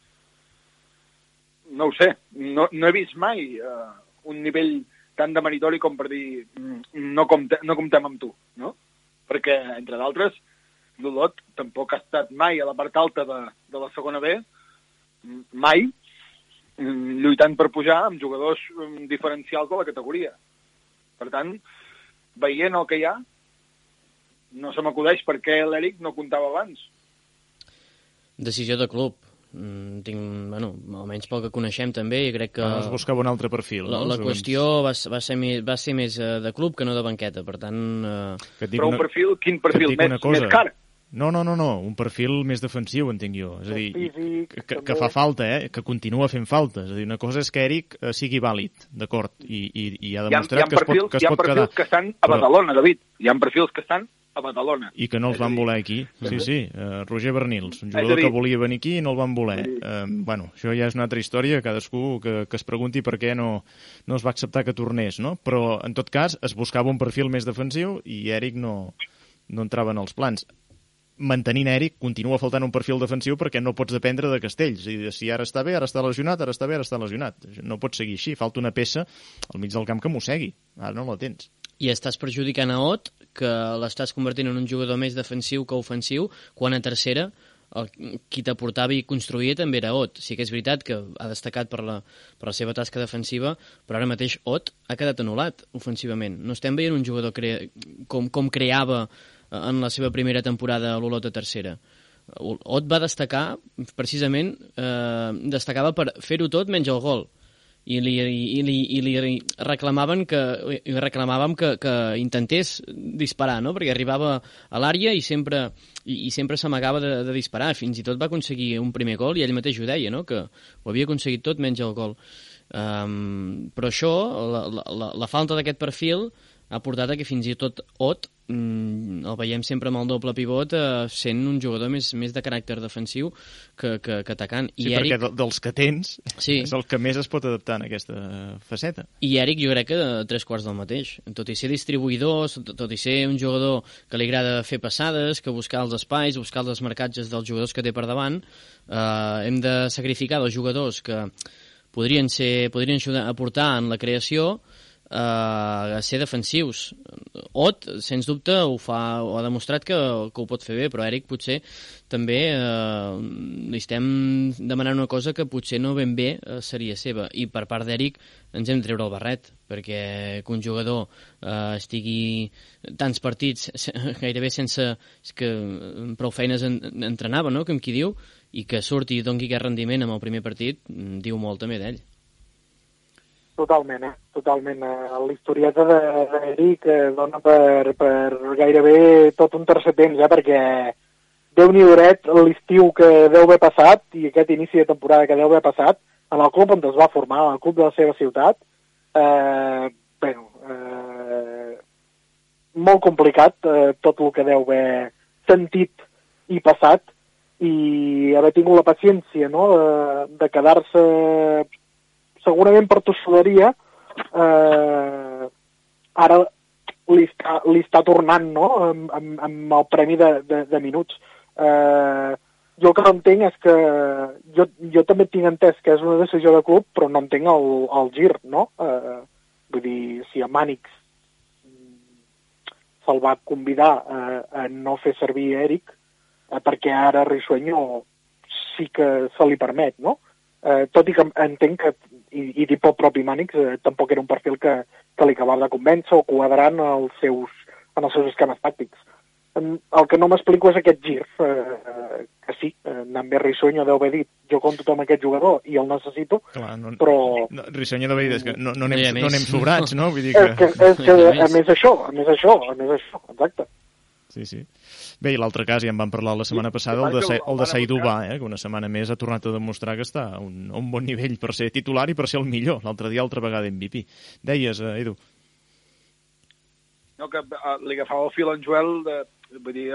no ho sé, no, no he vist mai uh, un nivell tan de meritori com per dir mm, no, compte, no comptem amb tu, no? Perquè, entre d'altres, l'Olot tampoc ha estat mai a la part alta de, de la segona B, mai, mm, lluitant per pujar amb jugadors mm, diferencials de la categoria. Per tant, veient el que hi ha, no se m'acudeix per què l'Eric no comptava abans.
Decisió de club mm, tinc, bueno, almenys pel que coneixem també, i crec que...
Ah, es buscava un altre perfil.
La,
no?
la qüestió va, va, ser més, va ser més de club que no de banqueta, per tant... Eh...
Però un perfil, quin perfil? Més, més car?
No, no, no, no, un perfil més defensiu, entenc jo. És a dir, que, que fa falta, eh? que continua fent falta. És a dir, una cosa és que Eric eh, sigui vàlid, d'acord, i, i, i ha demostrat hi ha, hi ha que, perfils, es pot, que es pot quedar.
Hi ha perfils que estan a Badalona, Però... David. Hi ha perfils que estan a Badalona.
I que no els van voler aquí. Sí, sí. Uh, Roger Bernils, un jugador que volia venir aquí i no el van voler. Uh, bueno, això ja és una altra història, cadascú que, que es pregunti per què no, no es va acceptar que tornés, no? Però, en tot cas, es buscava un perfil més defensiu i Eric no, no entrava en els plans mantenint Eric, continua faltant un perfil defensiu perquè no pots dependre de Castells. I si ara està bé, ara està lesionat, ara està bé, ara està lesionat. No pot seguir així. Falta una peça al mig del camp que mossegui. Ara no la tens.
I estàs perjudicant a Ot que l'estàs convertint en un jugador més defensiu que ofensiu, quan a tercera el, qui t'aportava i construïa també era Ot. Sí que és veritat que ha destacat per la, per la seva tasca defensiva, però ara mateix Ot ha quedat anul·lat ofensivament. No estem veient un jugador crea, com, com creava en la seva primera temporada a l'Olot a tercera. Ot va destacar, precisament, eh, destacava per fer-ho tot menys el gol i li, i li, i li reclamaven que, i reclamàvem que, que intentés disparar, no? perquè arribava a l'àrea i sempre, i, i sempre s'amagava de, de disparar, fins i tot va aconseguir un primer gol i ell mateix ho deia, no? que ho havia aconseguit tot menys el gol. Um, però això, la, la, la falta d'aquest perfil, ha portat a que fins i tot Ot mm, el veiem sempre amb el doble pivot eh, sent un jugador més, més de caràcter defensiu que, que, que atacant.
Sí, I perquè Eric... dels que tens
sí.
és el que més es pot adaptar en aquesta faceta.
I Eric jo crec que de tres quarts del mateix. Tot i ser distribuïdor, tot i ser un jugador que li agrada fer passades, que buscar els espais, buscar els marcatges dels jugadors que té per davant, eh, hem de sacrificar dos jugadors que podrien, ser, podrien ajudar a aportar en la creació eh, ser defensius. Ot, sens dubte, ho, fa, ho ha demostrat que, que ho pot fer bé, però Eric potser també eh, li estem demanant una cosa que potser no ben bé eh, seria seva. I per part d'Eric ens hem de treure el barret, perquè que un jugador eh, estigui tants partits gairebé sense que prou feines en, entrenava, no?, com qui diu, i que surti i doni aquest rendiment amb el primer partit, diu molt també d'ell.
Totalment, eh? Totalment. Eh, L'historieta d'Eric de, eh, dona per, per gairebé tot un tercer temps, eh? Perquè déu nhi l'estiu que deu haver passat i aquest inici de temporada que deu haver passat en el club on es va formar, en el club de la seva ciutat. Eh, bueno, eh, molt complicat eh, tot el que deu haver sentit i passat i haver tingut la paciència no? de, de quedar-se segurament per tossuderia, eh, ara li està, li està tornant no? amb, amb, amb el premi de, de, de minuts. Eh, jo el que no entenc és que jo, jo també tinc entès que és una decisió de club, però no entenc el, el gir, no? Eh, vull dir, si a Mànix se'l va convidar a, a no fer servir Eric, eh, perquè ara Risueño sí que se li permet, no? Eh, tot i que entenc que i, i dit pel propi Mànix, eh, tampoc era un perfil que, que li acabava de convèncer o quadrar en els seus, en els seus esquemes tàctics. El que no m'explico és aquest gir, eh, que sí, eh, Namber Rissueño deu haver dit jo compto amb aquest jugador i el necessito,
Clar, no,
però...
No, Rissueño deu haver dit que no, no, anem, no, no anem sobrats, no? Vull dir que...
És que, és que a més això, a més això, a més això, exacte.
Sí, sí. Bé, i l'altre cas, ja en vam parlar la setmana passada, el de, el de Saidu Ba, eh, que una setmana més ha tornat a demostrar que està a un, a un bon nivell per ser titular i per ser el millor. L'altre dia, altra vegada MVP. Deies, eh, Edu.
No, que uh, li agafava el fil en Joel, de, vull dir,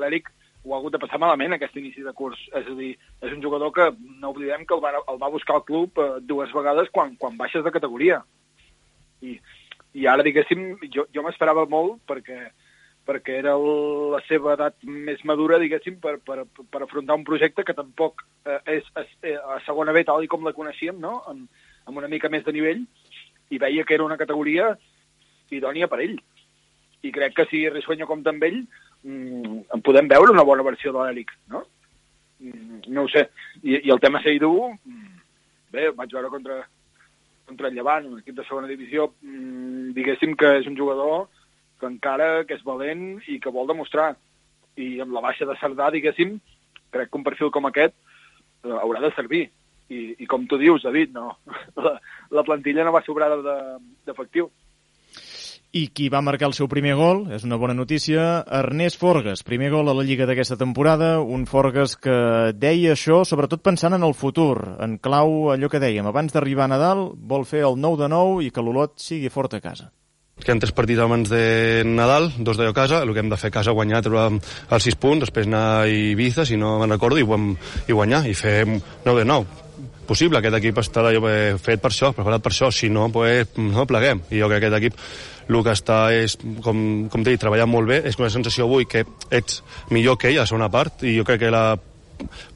l'Eric ho ha hagut de passar malament aquest inici de curs. És a dir, és un jugador que no oblidem que el va, el va buscar el club uh, dues vegades quan, quan baixes de categoria. I, i ara, diguéssim, jo, jo m'esperava molt perquè perquè era la seva edat més madura, diguéssim, per, per, per afrontar un projecte que tampoc eh, és, és eh, a segona B, tal com la coneixíem, no? amb, amb una mica més de nivell, i veia que era una categoria idònia per ell. I crec que si Risueño compta amb ell, mm, en podem veure una bona versió de l'Eric, no? Mm, no ho sé. I, i el tema Seidú, mm, bé, vaig veure contra, contra el Llevant, un equip de segona divisió, mm, diguéssim que és un jugador que encara que és valent i que vol demostrar. I amb la baixa de Cerdà, diguéssim, crec que un perfil com aquest eh, haurà de servir. I, I com tu dius, David, no, [LAUGHS] la, la plantilla no va sobrada d'efectiu. De,
i qui va marcar el seu primer gol, és una bona notícia, Ernest Forgas, primer gol a la Lliga d'aquesta temporada, un Forgas que deia això sobretot pensant en el futur, en clau allò que dèiem, abans d'arribar a Nadal vol fer el 9 de 9 i que l'Olot sigui fort a casa
queden tres partits abans de Nadal, dos d'allò a casa, el que hem de fer a casa guanyar, treure els sis punts, després anar a Ibiza, si no me'n recordo, i, i guanyar, i fer 9 de 9 possible, aquest equip està fet per això, preparat per això, si no, pues, no pleguem. I jo crec que aquest equip el que està és, com, com t'he dit, treballant molt bé, és una sensació avui que ets millor que ell a la segona part, i jo crec que la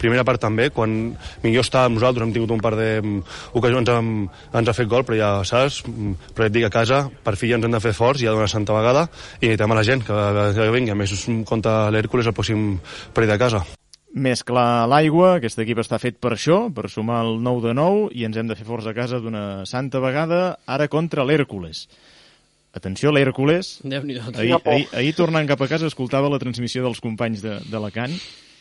primera part també, quan millor estàvem nosaltres, hem tingut un par d'ocasions ens, ens ha fet gol, però ja saps, però et dic a casa, per fi ja ens hem de fer forts, ja d'una santa vegada, i també a la gent, que, que vingui, a més contra l'Hèrcules el pròxim parell de casa.
Més clar l'aigua, aquest equip està fet per això, per sumar el 9 de 9, i ens hem de fer forts a casa d'una santa vegada, ara contra l'Hèrcules. Atenció, l'Hèrcules. Ahir, ahir, ahir, tornant cap a casa, escoltava la transmissió dels companys d'Alacant. De,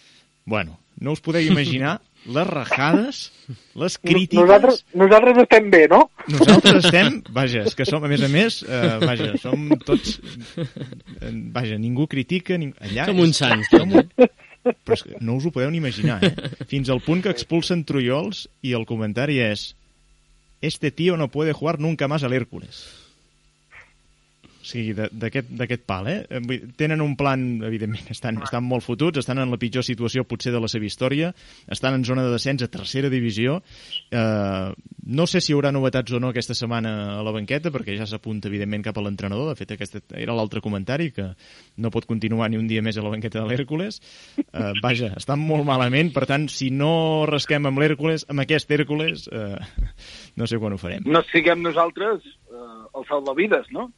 bueno, no us podeu imaginar [LAUGHS] les rajades, les crítiques...
Nosaltres, nosaltres estem bé, no?
Nosaltres estem, [LAUGHS] vaja, és que som, a més a més, eh, vaja, som tots... Eh, vaja, ningú critica... Ning...
Allà som uns sants.
Som un... Però és que no us ho podeu ni imaginar, eh? Fins al punt que expulsen Trullols i el comentari és Este tío no puede jugar nunca más al Hércules. O sigui, d'aquest pal, eh? Eh, Tenen un plan, evidentment, estan, estan molt fotuts, estan en la pitjor situació potser de la seva història, estan en zona de descens a tercera divisió. Eh, no sé si hi haurà novetats o no aquesta setmana a la banqueta, perquè ja s'apunta, evidentment, cap a l'entrenador. De fet, aquest era l'altre comentari, que no pot continuar ni un dia més a la banqueta de l'Hèrcules. Eh, vaja, estan molt malament, per tant, si no rasquem amb l'Hèrcules, amb aquest Hèrcules, eh, no sé quan ho farem.
No siguem nosaltres eh, els salvavides, no?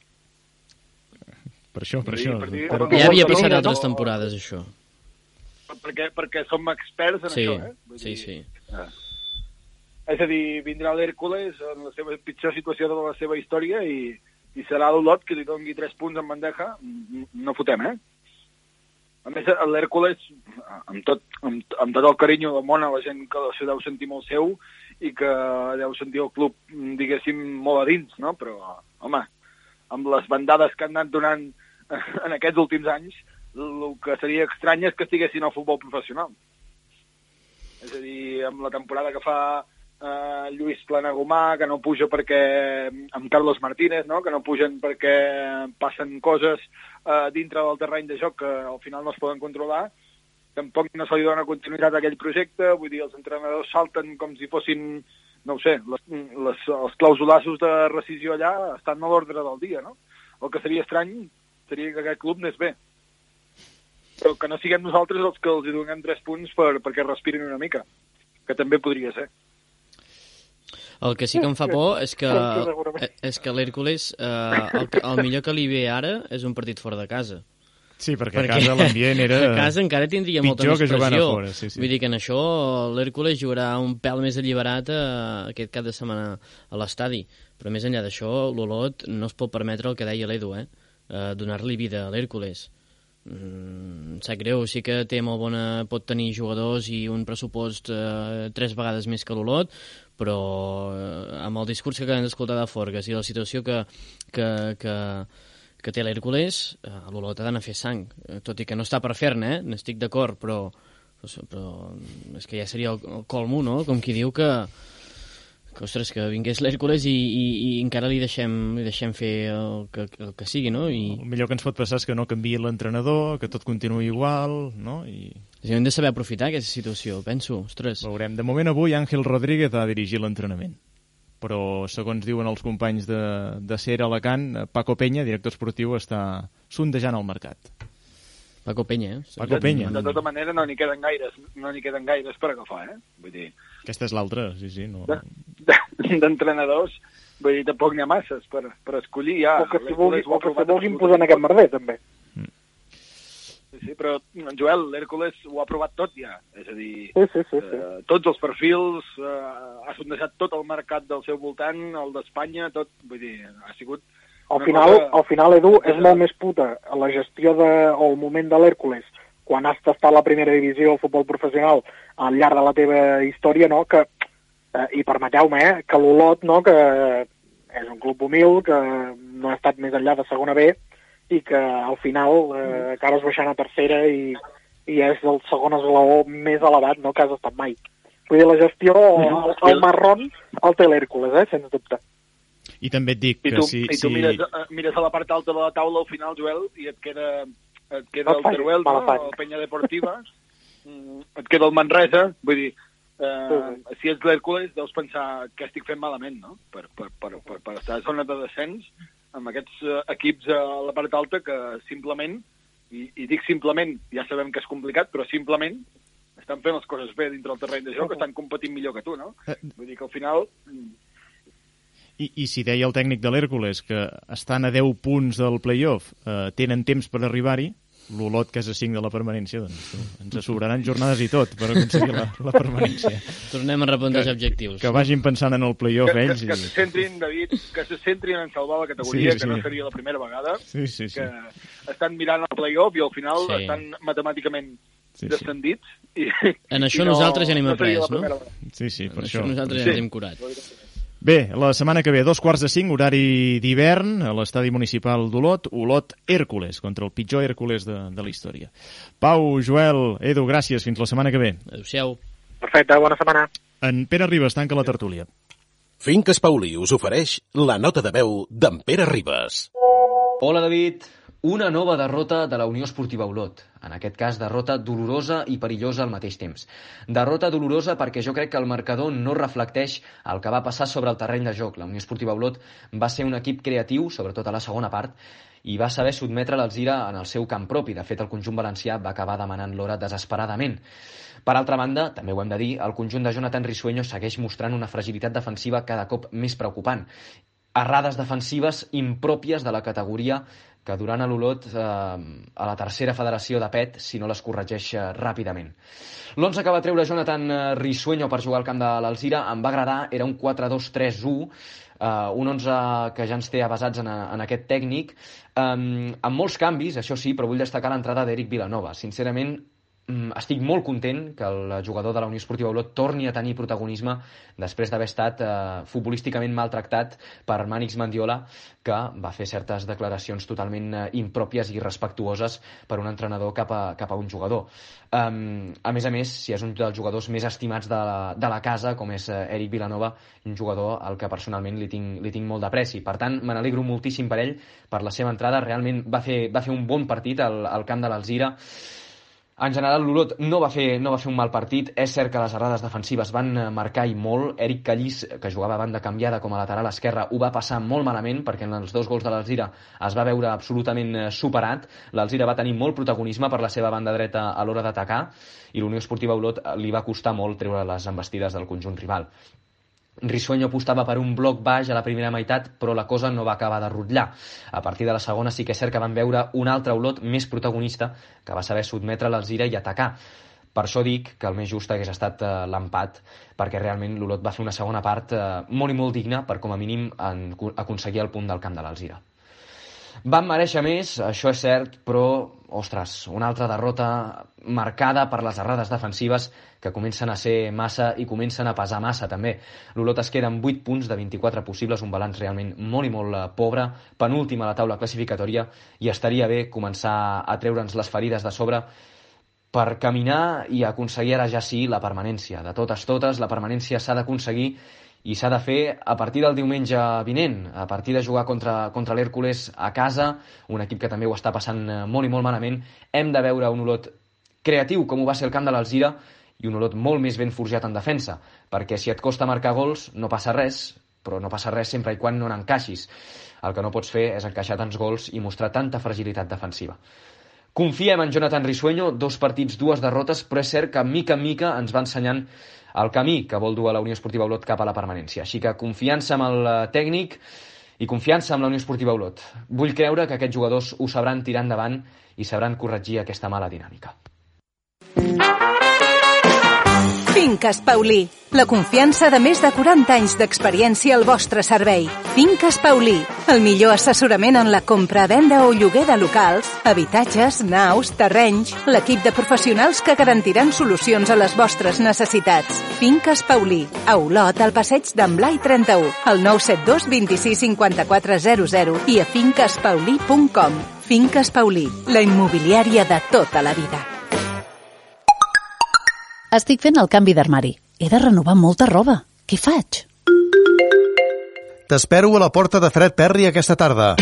Per això, per
Sí,
això.
per dir-
Per-
per-
Ja havia passat
no?
altres temporades, això.
Perquè, perquè som experts en
Sí,
això, eh? Vull
sí,
dir,
sí.
eh, És a dir, vindrà l'Hèrcules en la seva pitjor situació de la seva història i, i serà l'Olot que li dongui 3 punts en bandeja. No fotem, eh? A més, l'Hèrcules, amb tot, amb, amb tot el carinyo del món a la gent que se deu sentir molt seu i que deu sentir el club, diguéssim, molt a dins, no? Però, home, amb les bandades que han anat donant [LAUGHS] en aquests últims anys, el que seria estrany és que estiguessin al futbol professional. És a dir, amb la temporada que fa eh, Lluís Planagumà, que no puja perquè amb Carlos Martínez, no? que no pugen perquè passen coses eh, dintre del terreny de joc que al final no es poden controlar, tampoc no se li dona continuïtat a aquell projecte, vull dir, els entrenadors salten com si fossin, no ho sé, les, les, els clausulassos de rescisió allà estan a l'ordre del dia, no? El que seria estrany seria que aquest club anés bé. Però que no siguem nosaltres els que els hi donem tres punts per, perquè respirin una mica, que també podria ser.
El que sí que em fa por és que,
Segurament.
és que l'Hèrcules, eh, el, el millor que li ve ara és un partit fora de casa.
Sí, perquè, a casa l'ambient era... [LAUGHS]
A casa encara tindria molta més
a
pressió.
fora, sí, sí.
Vull dir que en això l'Hèrcules jugarà un pèl més alliberat eh, aquest cap de setmana a l'estadi. Però més enllà d'això, l'Olot no es pot permetre el que deia l'Edu, eh? Eh donar-li vida a l'Hèrcules. Mm, sap greu, sí que té molt bona, pot tenir jugadors i un pressupost eh, tres vegades més que l'Olot, però eh, amb el discurs que acabem d'escoltar de Forges i la situació que, que, que, que té l'Hèrcules, eh, l'Olot ha d'anar a fer sang, eh, tot i que no està per fer-ne, eh? n'estic d'acord, però, però, però és que ja seria el, el colmo, no?, com qui diu que ostres, que vingués l'Hèrcules i, i, i encara li deixem, li deixem fer el que, el que sigui, no? I,
El millor que ens pot passar és que no canviï l'entrenador, que tot continuï igual, no? I
dir, hem de saber aprofitar aquesta situació, penso, ostres.
veurem. De moment avui Àngel Rodríguez ha de dirigir l'entrenament. Però, segons diuen els companys de, de Ser Alacant, Paco Peña, director esportiu, està sondejant el mercat.
Paco Peña, eh?
Paco Peña.
De tota manera, no n'hi queden gaires, no n'hi queden gaires per agafar, eh? Vull dir,
Aquesta és l'altra, sí, sí. No...
de- de- d'entrenadors, vull dir, tampoc n'hi ha masses per, per escollir ja.
O que si
L'Hèrcules
vulgui, o que si
provat
vulgui
absolutament
imposar en aquest merder, també.
Sí, sí, però, Joel, l'Hèrcules ho ha provat tot ja. És a dir,
Sí, sí, sí. sí.
eh, tots els perfils, eh, ha sondejat tot el mercat del seu voltant, el d'Espanya, tot, vull dir, ha sigut...
Al final,
cosa-
al final, Edu, és molt més puta la gestió de, o el moment de l'Hèrcules quan has tastat la primera divisió del futbol professional al llarg de la teva història, no?, que, eh, i permeteu-me, eh, que l'Olot, no?, que és un club humil, que no ha estat més enllà de segona B, i que al final eh, acabes baixant a tercera i, i és el segon esglaó més elevat no, que has estat mai. Vull dir, la gestió, el, el marrón, el té l'Hèrcules, eh, sens dubte.
I també et dic
I
que
tu,
si...
i tu
si...
mires, eh, mires a la part alta de la taula al final, Joel, i et queda, et queda
No
el Teruel, no? el Penya Deportiva, [LAUGHS] mm, et queda el Manresa, vull dir, eh, si ets l'Hèrcules deus pensar que estic fent malament, no? Per, per, per, per, per estar a zona de descens amb aquests eh, equips a la part alta que simplement, i, i dic simplement, ja sabem que és complicat, però simplement estan fent les coses bé dintre el terreny de joc, estan competint millor que tu, no?
Eh,
Vull dir que al final mm,
I, I si deia el tècnic de l'Hèrcules que estan a 10 punts del playoff, eh, tenen temps per arribar-hi, l'Olot, que és a 5 de la permanència, doncs tu, ens sobraran jornades i tot per aconseguir la, la permanència.
Tornem a replantejar objectius.
Que vagin pensant en el playoff
que,
ells.
que, que se
I...
centrin, David, que se centrin en salvar la categoria,
Sí,
que no
sí.
seria la primera vegada,
Sí, sí, sí.
que estan mirant el play-off i al final
Sí.
estan matemàticament
Sí, sí.
descendits. I,
En això
i
nosaltres ja n'hem
la
après, no?
vegada.
Sí, sí, per
això
això.
nosaltres
Sí.
ja ens hem curat.
Bé, la setmana que ve, dos quarts de cinc, horari d'hivern, a l'estadi municipal d'Olot, Olot Hèrcules, contra el pitjor Hèrcules de, de la història. Pau, Joel, Edu, gràcies, fins la setmana que ve.
Adéu-siau.
Perfecte, bona setmana.
En Pere Ribas tanca la tertúlia.
Finques Paulí us ofereix la nota de veu d'en Pere Ribas.
Hola, David. Una nova derrota de la Unió Esportiva Olot. En aquest cas, derrota dolorosa i perillosa al mateix temps. Derrota dolorosa perquè jo crec que el marcador no reflecteix el que va passar sobre el terreny de joc. La Unió Esportiva Olot va ser un equip creatiu, sobretot a la segona part, i va saber sotmetre l'Alzira en el seu camp propi. De fet, el conjunt valencià va acabar demanant l'hora desesperadament. Per altra banda, també ho hem de dir, el conjunt de Jonathan Risueño segueix mostrant una fragilitat defensiva cada cop més preocupant errades defensives impròpies de la categoria que duran a l'Olot eh, a la tercera federació de PET si no les corregeix eh, ràpidament. L'11 que va treure Jonathan eh, Risueño per jugar al camp de l'Alzira em va agradar, era un 4-2-3-1, eh, un 11 que ja ens té avasats en, en aquest tècnic, um, amb molts canvis, això sí, però vull destacar l'entrada d'Eric Vilanova. Sincerament, estic molt content que el jugador de la Unió Esportiva Olot torni a tenir protagonisme després d'haver estat eh, futbolísticament maltractat per Mànix Mandiola, que va fer certes declaracions totalment eh, impròpies i irrespectuoses per un entrenador cap a, cap a un jugador. Um, a més a més, si és un dels jugadors més estimats de la, de la casa, com és eh, Eric Vilanova, un jugador al que personalment li tinc, li tinc molt d'apreci. Per tant, me n'alegro moltíssim per ell, per la seva entrada. Realment va fer, va fer un bon partit al, al camp de l'Alzira en general, l'Olot no, va fer, no va fer un mal partit. És cert que les errades defensives van eh, marcar i molt. Eric Callís, que jugava a banda canviada com a lateral esquerra, ho va passar molt malament perquè en els dos gols de l'Alzira es va veure absolutament eh, superat. L'Alzira va tenir molt protagonisme per la seva banda dreta a l'hora d'atacar i l'Unió Esportiva Olot li va costar molt treure les embestides del conjunt rival. Risueño apostava per un bloc baix a la primera meitat, però la cosa no va acabar de rutllar. A partir de la segona sí que és cert que van veure un altre Olot més protagonista que va saber sotmetre l'Alzira i atacar. Per això dic que el més just hagués estat eh, l'empat, perquè realment l'Olot va fer una segona part eh, molt i molt digna per, com a mínim, en, aconseguir el punt del camp de l'Alzira. Van mereixer més, això és cert, però, ostres, una altra derrota marcada per les errades defensives que comencen a ser massa i comencen a pesar massa també. L'Olot es queda amb 8 punts de 24 possibles, un balanç realment molt i molt eh, pobre, penúltim a la taula classificatòria i estaria bé començar a treure'ns les ferides de sobre per caminar i aconseguir ara ja sí la permanència. De totes totes, la permanència s'ha d'aconseguir i s'ha de fer a partir del diumenge vinent, a partir de jugar contra, contra l'Hèrcules a casa, un equip que també ho està passant eh, molt i molt malament. Hem de veure un Olot creatiu, com ho va ser el camp de l'Alzira, i un Olot molt més ben forjat en defensa, perquè si et costa marcar gols no passa res, però no passa res sempre i quan no n'encaixis. El que no pots fer és encaixar tants gols i mostrar tanta fragilitat defensiva. Confiem en Jonathan Risueño, dos partits, dues derrotes, però és cert que mica en mica ens va ensenyant el camí que vol dur a la Unió Esportiva Olot cap a la permanència. Així que confiança amb el eh, tècnic i confiança amb la Unió Esportiva Olot. Vull creure que aquests jugadors ho sabran tirar endavant i sabran corregir aquesta mala dinàmica.
Finques Paulí. La confiança de més de 40 anys d'experiència al vostre servei. Finques Paulí. El millor assessorament en la compra, venda o lloguer de locals, habitatges, naus, terrenys, l'equip de professionals que garantiran solucions a les vostres necessitats. Finques Paulí. A Olot, al passeig d'en Blai 31, al 972 26 54 00 i a finquespaulí.com. Finques Paulí, la immobiliària de tota la vida.
Estic fent el canvi d'armari. He de renovar molta roba. Què faig?
T'espero a la porta de Fred Perry aquesta tarda.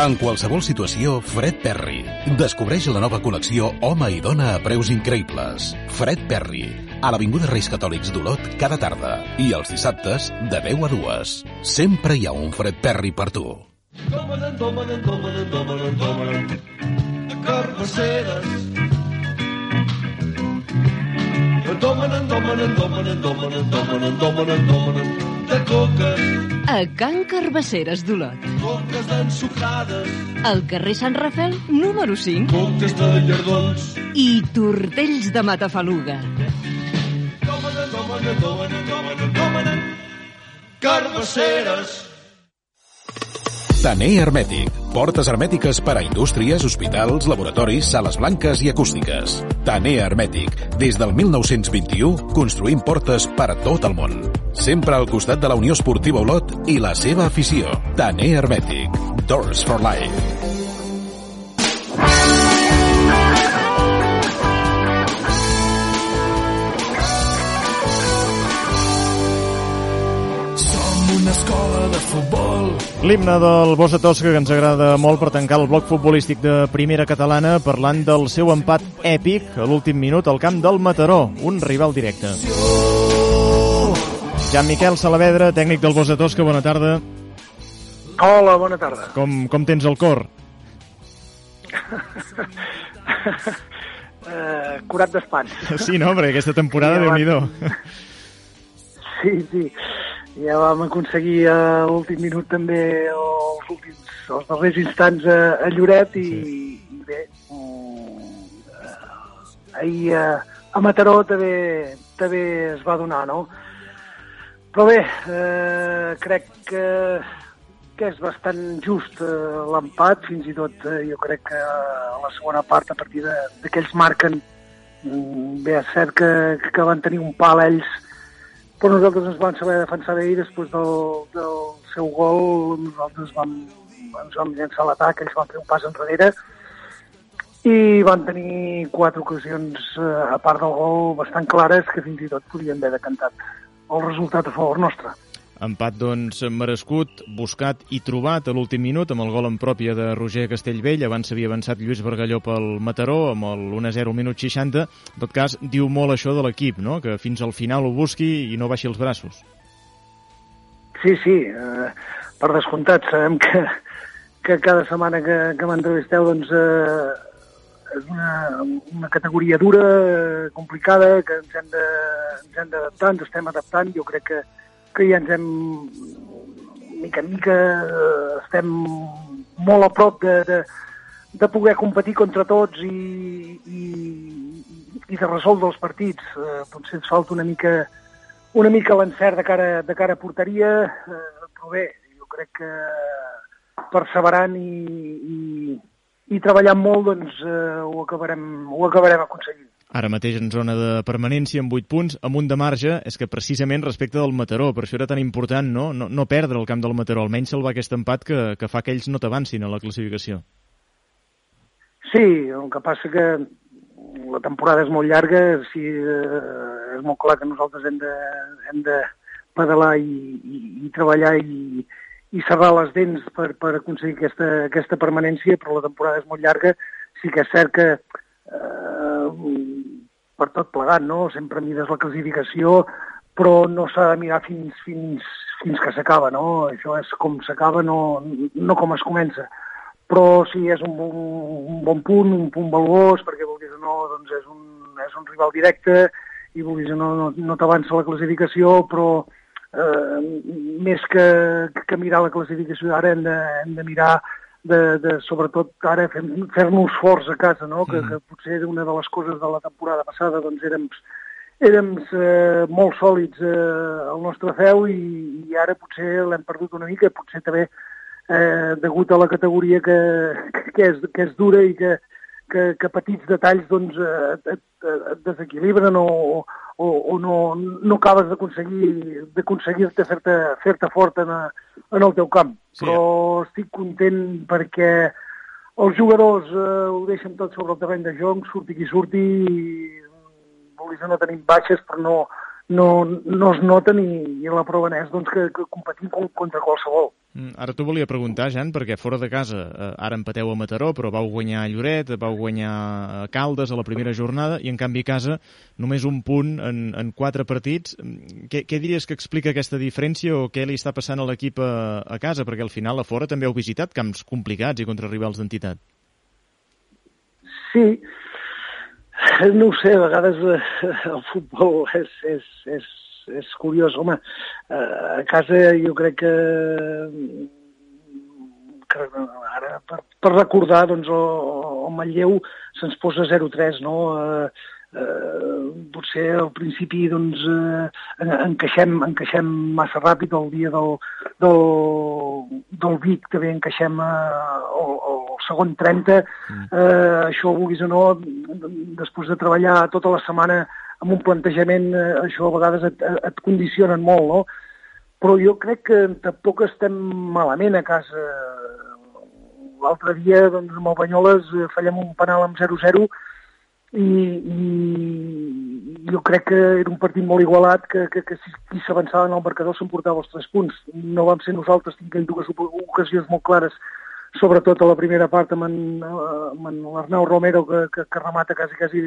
En qualsevol situació, Fred Perry. Descobreix la nova col·lecció Home i Dona a preus increïbles. Fred Perry, a l'Avinguda Reis Catòlics d'Olot cada tarda. I els dissabtes, de 10 a 2. Sempre hi ha un Fred Perry per tu. Domanen, domanen, domanen, domanen. Carbasseres,
Domanen, domanen, domanen, domanen, domanen, domanen, domanen, de coques.
A Can Carbasseres d'Olot.
Coques ensucrades.
Al carrer Sant Rafel, número 5.
Coques de llardons.
I tortells de matafaluga.
Carbasseres.
Taner Hermètic. Portes hermètiques per a indústries, hospitals, laboratoris, sales blanques i acústiques. Taner Hermètic. Des del 1921, construïm portes per a tot el món. Sempre al costat de la Unió Esportiva Olot i la seva afició. Taner Hermètic. Doors for Life.
Futbol.
L'himne del Bosa Tosca que ens agrada molt per tancar el bloc futbolístic de primera catalana parlant del seu empat èpic a l'últim minut al camp del Mataró, un rival directe. Jan Miquel Salavedra, tècnic del Bosa Tosca, bona tarda.
Hola, bona tarda.
Com, com tens el cor? [LAUGHS]
eh, curat d'espans.
Sí, no, perquè aquesta temporada,
Ja
déu nhi
Sí, sí. Ja vam aconseguir a l'últim minut també els, últims, els darrers instants a, a Lloret i, sí. i bé, eh, ahir a, a Mataró també, també es va donar, no? Però bé, eh, crec que, que és bastant just eh, l'empat, fins i tot eh, jo crec que a la segona part, a partir de, de que ells marquen, mm, bé, és cert que, que van tenir un pal ells, però nosaltres ens vam saber defensar bé i després del, del seu gol nosaltres vam, ens vam llançar l'atac, ells van fer un pas enrere i van tenir quatre ocasions, eh, a part del gol, bastant clares que fins i tot podien haver decantat el resultat a favor nostre.
Empat, doncs, merescut, buscat i trobat a l'últim minut amb el gol en pròpia de Roger Castellvell. Abans s'havia avançat Lluís Bargalló pel Mataró amb el 1-0 al minut 60. En tot cas, diu molt això de l'equip, no? que fins al final ho busqui i no baixi els braços.
Sí, sí, eh, per descomptat, sabem que, que cada setmana que, que m'entrevisteu doncs, eh, és una, una categoria dura, eh, complicada, que ens hem de- ens hem d'adaptar, ens estem adaptant. Jo crec que, que ja ens hem, mica en mica, estem molt a prop de, de, de poder competir contra tots i, i, i de resoldre els partits. Eh, potser ens falta una mica una mica l'encert de cara, de cara a porteria, eh, però bé, jo crec que perseverant i, i, i treballant molt doncs, eh, ho, acabarem, ho acabarem aconseguint.
Ara mateix en zona de permanència amb 8 punts, amb un de marge, és que precisament respecte del Mataró, per això era tan important no, no, no perdre el camp del Mataró, almenys salvar aquest empat que, que fa que ells no t'avancin a la classificació.
Sí, el que passa que la temporada és molt llarga, sí, eh, és molt clar que nosaltres hem de, hem de pedalar i, i, i treballar i, i serrar les dents per, per aconseguir aquesta, aquesta permanència, però la temporada és molt llarga. Sí que és cert que eh, per tot plegat, no? Sempre mires la classificació, però no s'ha de mirar fins, fins, fins que s'acaba, no? Això és com s'acaba, no, no com es comença però sí, és un, bon, un bon punt, un punt valuós, perquè vulguis o no, doncs és un, és un rival directe i vulguis o no, no, no t'avança la classificació, però eh, més que, que mirar la classificació ara hem de, hem de mirar de, de, sobretot ara fer-nos fer forts a casa, no? que, que potser era una de les coses de la temporada passada, doncs érem, érem eh, molt sòlids eh, al nostre feu i, i ara potser l'hem perdut una mica, potser també eh, degut a la categoria que, que, és, que és dura i que, que, que petits detalls doncs, eh, et, et desequilibren o, o, o no, no acabes d'aconseguir d'aconseguir-te fer-te fer fort en, a, en el teu camp. Sí. Però estic content perquè els jugadors eh, ho deixen tot sobre el terreny de joc, surti qui surti, i, vulguis no tenim baixes, però no, no, no es noten i, i la prova n'és doncs, que, que competim contra qualsevol.
Mm, Ara t'ho volia preguntar, Jan, perquè fora de casa eh, ara empateu a Mataró, però vau guanyar a Lloret, vau guanyar a Caldes a la primera jornada, i en canvi a casa només un punt en, en quatre partits. Mm, Què, què diries que explica aquesta diferència o què li està passant a l'equip a, a casa? Perquè al final a fora també heu visitat camps complicats i contra rivals d'entitat.
Sí, no ho sé, a vegades eh, el futbol és, és, és, és curiós. Home, eh, a casa jo crec que, que ara, per, per recordar, doncs, el, el Manlleu se'ns posa 0-3, no? Eh, eh, potser al principi doncs, eh, encaixem, encaixem massa ràpid el dia del, del, del Vic, també encaixem eh, el, el segon 30, eh, això vulguis o no, després de treballar tota la setmana amb un plantejament, eh, això a vegades et, et condicionen molt, no? Però jo crec que tampoc estem malament a casa. L'altre dia, doncs, amb el Banyoles eh, fallem un penal amb 0-0 i, i, jo crec que era un partit molt igualat, que, que, que si qui s'avançava en el marcador s'emportava els tres punts. No vam ser nosaltres, tinguem dues ocasions molt clares, sobretot a la primera part amb en, amb en l'Arnau Romero, que, que, que remata quasi, quasi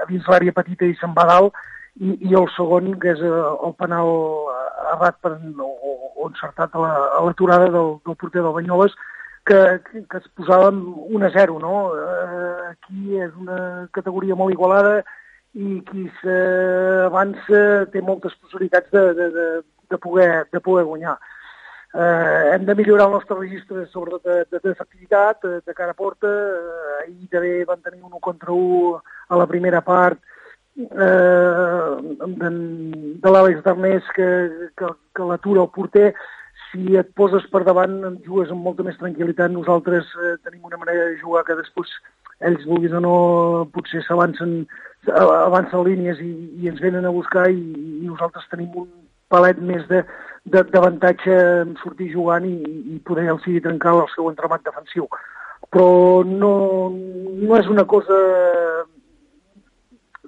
a dins l'àrea petita i se'n va dalt, i, i el segon, que és eh, el penal errat per, o, o encertat a l'aturada la, del, del porter del Banyoles, que, que, que es posàvem 1 a 0, no? Eh, aquí és una categoria molt igualada i qui s'avança té moltes possibilitats de, de, de, de, poder, de poder guanyar. Eh, hem de millorar el nostre registre, sobretot de, d'efectivitat, de, de cara a porta. Eh, ahir també van tenir un 1 contra 1 a la primera part eh, de, de l'Àlex Darnés que, que, que l'atura el porter si et poses per davant jugues amb molta més tranquil·litat. Nosaltres eh, tenim una manera de jugar que després ells, vulguis o no, potser s'avancen avancen línies i, i ens venen a buscar i, i nosaltres tenim un palet més d'avantatge en sortir jugant i, i poder els sigui trencar el seu entramat defensiu. Però no, no és una cosa...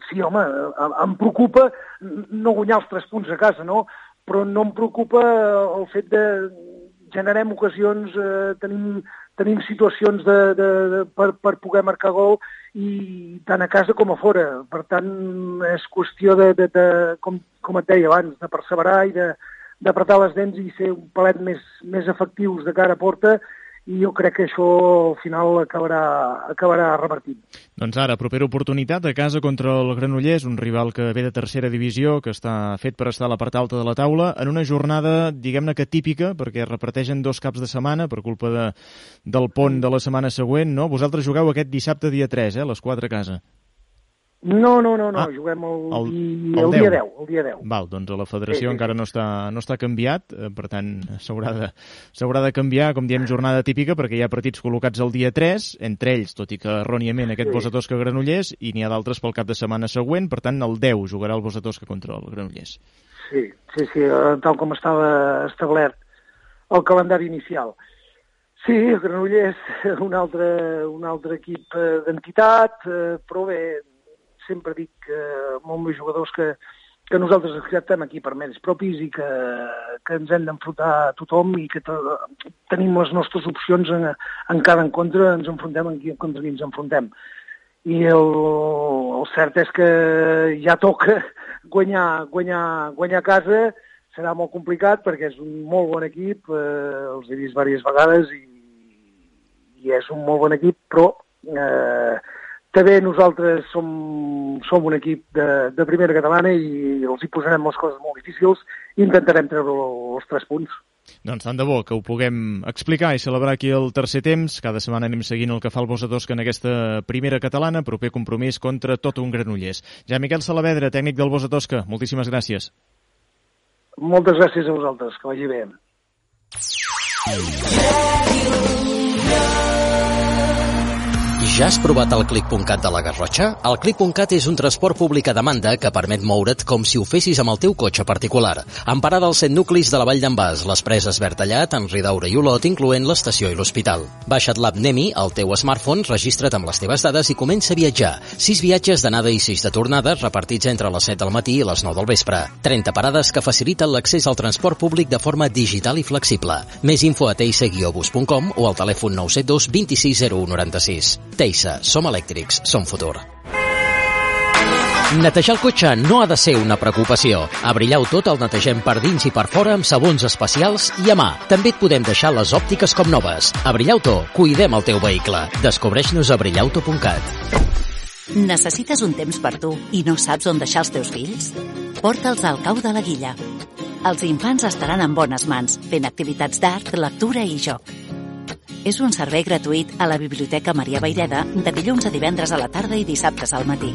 Sí, home, em preocupa no guanyar els tres punts a casa, no? Però no em preocupa el fet de generem ocasions, eh, tenim, tenim situacions de, de, de, per, per poder marcar gol i tant a casa com a fora. Per tant, és qüestió de, de, de com, com et deia abans, de perseverar i d'apretar les dents i ser un palet més, més efectius de cara a porta i jo crec que això al final acabarà, acabarà revertint.
Doncs ara, propera oportunitat a casa contra el Granollers, un rival que ve de tercera divisió, que està fet per estar a la part alta de la taula, en una jornada, diguem-ne que típica, perquè reparteixen dos caps de setmana per culpa de, del pont de la setmana següent, no? Vosaltres jugueu aquest dissabte dia 3, eh, les 4 a casa.
No, no, no, no. Ah, juguem el, el, el, el 10. dia 10. El dia 10.
Val, doncs a la federació sí, sí. encara no està, no està canviat, eh, per tant s'haurà de, de canviar, com diem, jornada típica, perquè hi ha partits col·locats el dia 3, entre ells, tot i que erròniament aquest sí. Bosatosca Granollers, i n'hi ha d'altres pel cap de setmana següent, per tant el 10 jugarà el Bosatosca contra el Granollers.
Sí, sí, sí, eh, tal com estava establert el calendari inicial. Sí, el Granollers, un altre, un altre equip eh, d'entitat, però bé, sempre dic que molts més jugadors que, que nosaltres acceptem aquí per mèrits propis i que, que ens hem d'enfrontar a tothom i que tenim les nostres opcions en, en cada encontre, ens enfrontem en qui, contra qui ens enfrontem. I el, el cert és que ja toca guanyar, guanyar, guanyar a casa, serà molt complicat perquè és un molt bon equip, eh, els he vist diverses vegades i, i és un molt bon equip, però eh, també nosaltres som, som un equip de, de primera catalana i els hi posarem les coses molt difícils i intentarem treure els tres punts.
Doncs tant de bo que ho puguem explicar i celebrar aquí el tercer temps. Cada setmana anem seguint el que fa el Bosadosca en aquesta primera catalana, proper compromís contra tot un Granollers. Ja Miquel Salavedra, tècnic del Bosadosca, moltíssimes gràcies.
Moltes gràcies a vosaltres, que vagi bé.
Ja has provat el Click.cat de la Garrotxa? El Click.cat és un transport públic a demanda que permet moure't com si ho fessis amb el teu cotxe particular. Amb parada als 7 nuclis de la Vall d'en Bas, les preses Bertallat, en Ridaura i Olot, incloent l'estació i l'hospital. Baixa't l'app Nemi al teu smartphone, registra't amb les teves dades i comença a viatjar. 6 viatges d'anada i 6 de tornada repartits entre les 7 del matí i les 9 del vespre. 30 parades que faciliten l'accés al transport públic de forma digital i flexible. Més info a teixa-bus.com o al telèfon 972 26 0196. Teissa, som elèctrics, som futur. Netejar el cotxe no ha de ser una preocupació. A Brillau tot el netegem per dins i per fora amb sabons especials i a mà. També et podem deixar les òptiques com noves. A Brillauto, cuidem el teu vehicle. Descobreix-nos a brillauto.cat.
Necessites un temps per tu i no saps on deixar els teus fills? Porta'ls al cau de la guilla. Els infants estaran en bones mans, fent activitats d'art, lectura i joc és un servei gratuït a la Biblioteca Maria Vaireda de dilluns a divendres a la tarda i dissabtes al matí.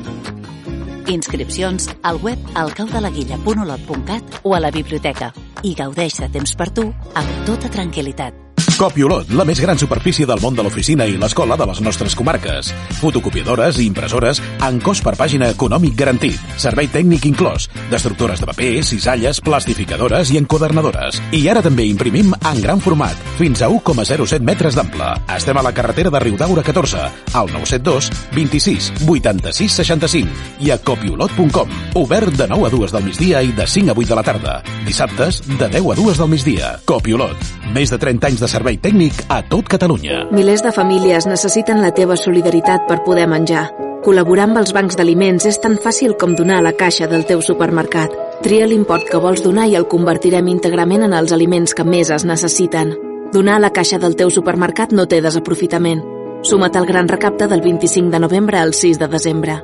Inscripcions al web alcaudelaguilla.olot.cat o a la biblioteca i gaudeix de temps per tu amb tota tranquil·litat.
Copiolot, la més gran superfície del món de l'oficina i l'escola de les nostres comarques. Fotocopiadores i impressores en cost per pàgina econòmic garantit. Servei tècnic inclòs. Destructores de paper, cisalles, plastificadores i encodernadores. I ara també imprimim en gran format, fins a 1,07 metres d'ample. Estem a la carretera de Riudaura 14, al 972 26 86 65 i a copiolot.com. Obert de 9 a 2 del migdia i de 5 a 8 de la tarda. Dissabtes, de 10 a 2 del migdia. Copiolot. Més de 30 anys de servei tècnic a tot Catalunya.
Milers de famílies necessiten la teva solidaritat per poder menjar. Col·laborar amb els bancs d'aliments és tan fàcil com donar a la caixa del teu supermercat. Tria l'import que vols donar i el convertirem íntegrament en els aliments que més es necessiten. Donar a la caixa del teu supermercat no té desaprofitament. Suma't al gran recapte del 25 de novembre al 6 de desembre.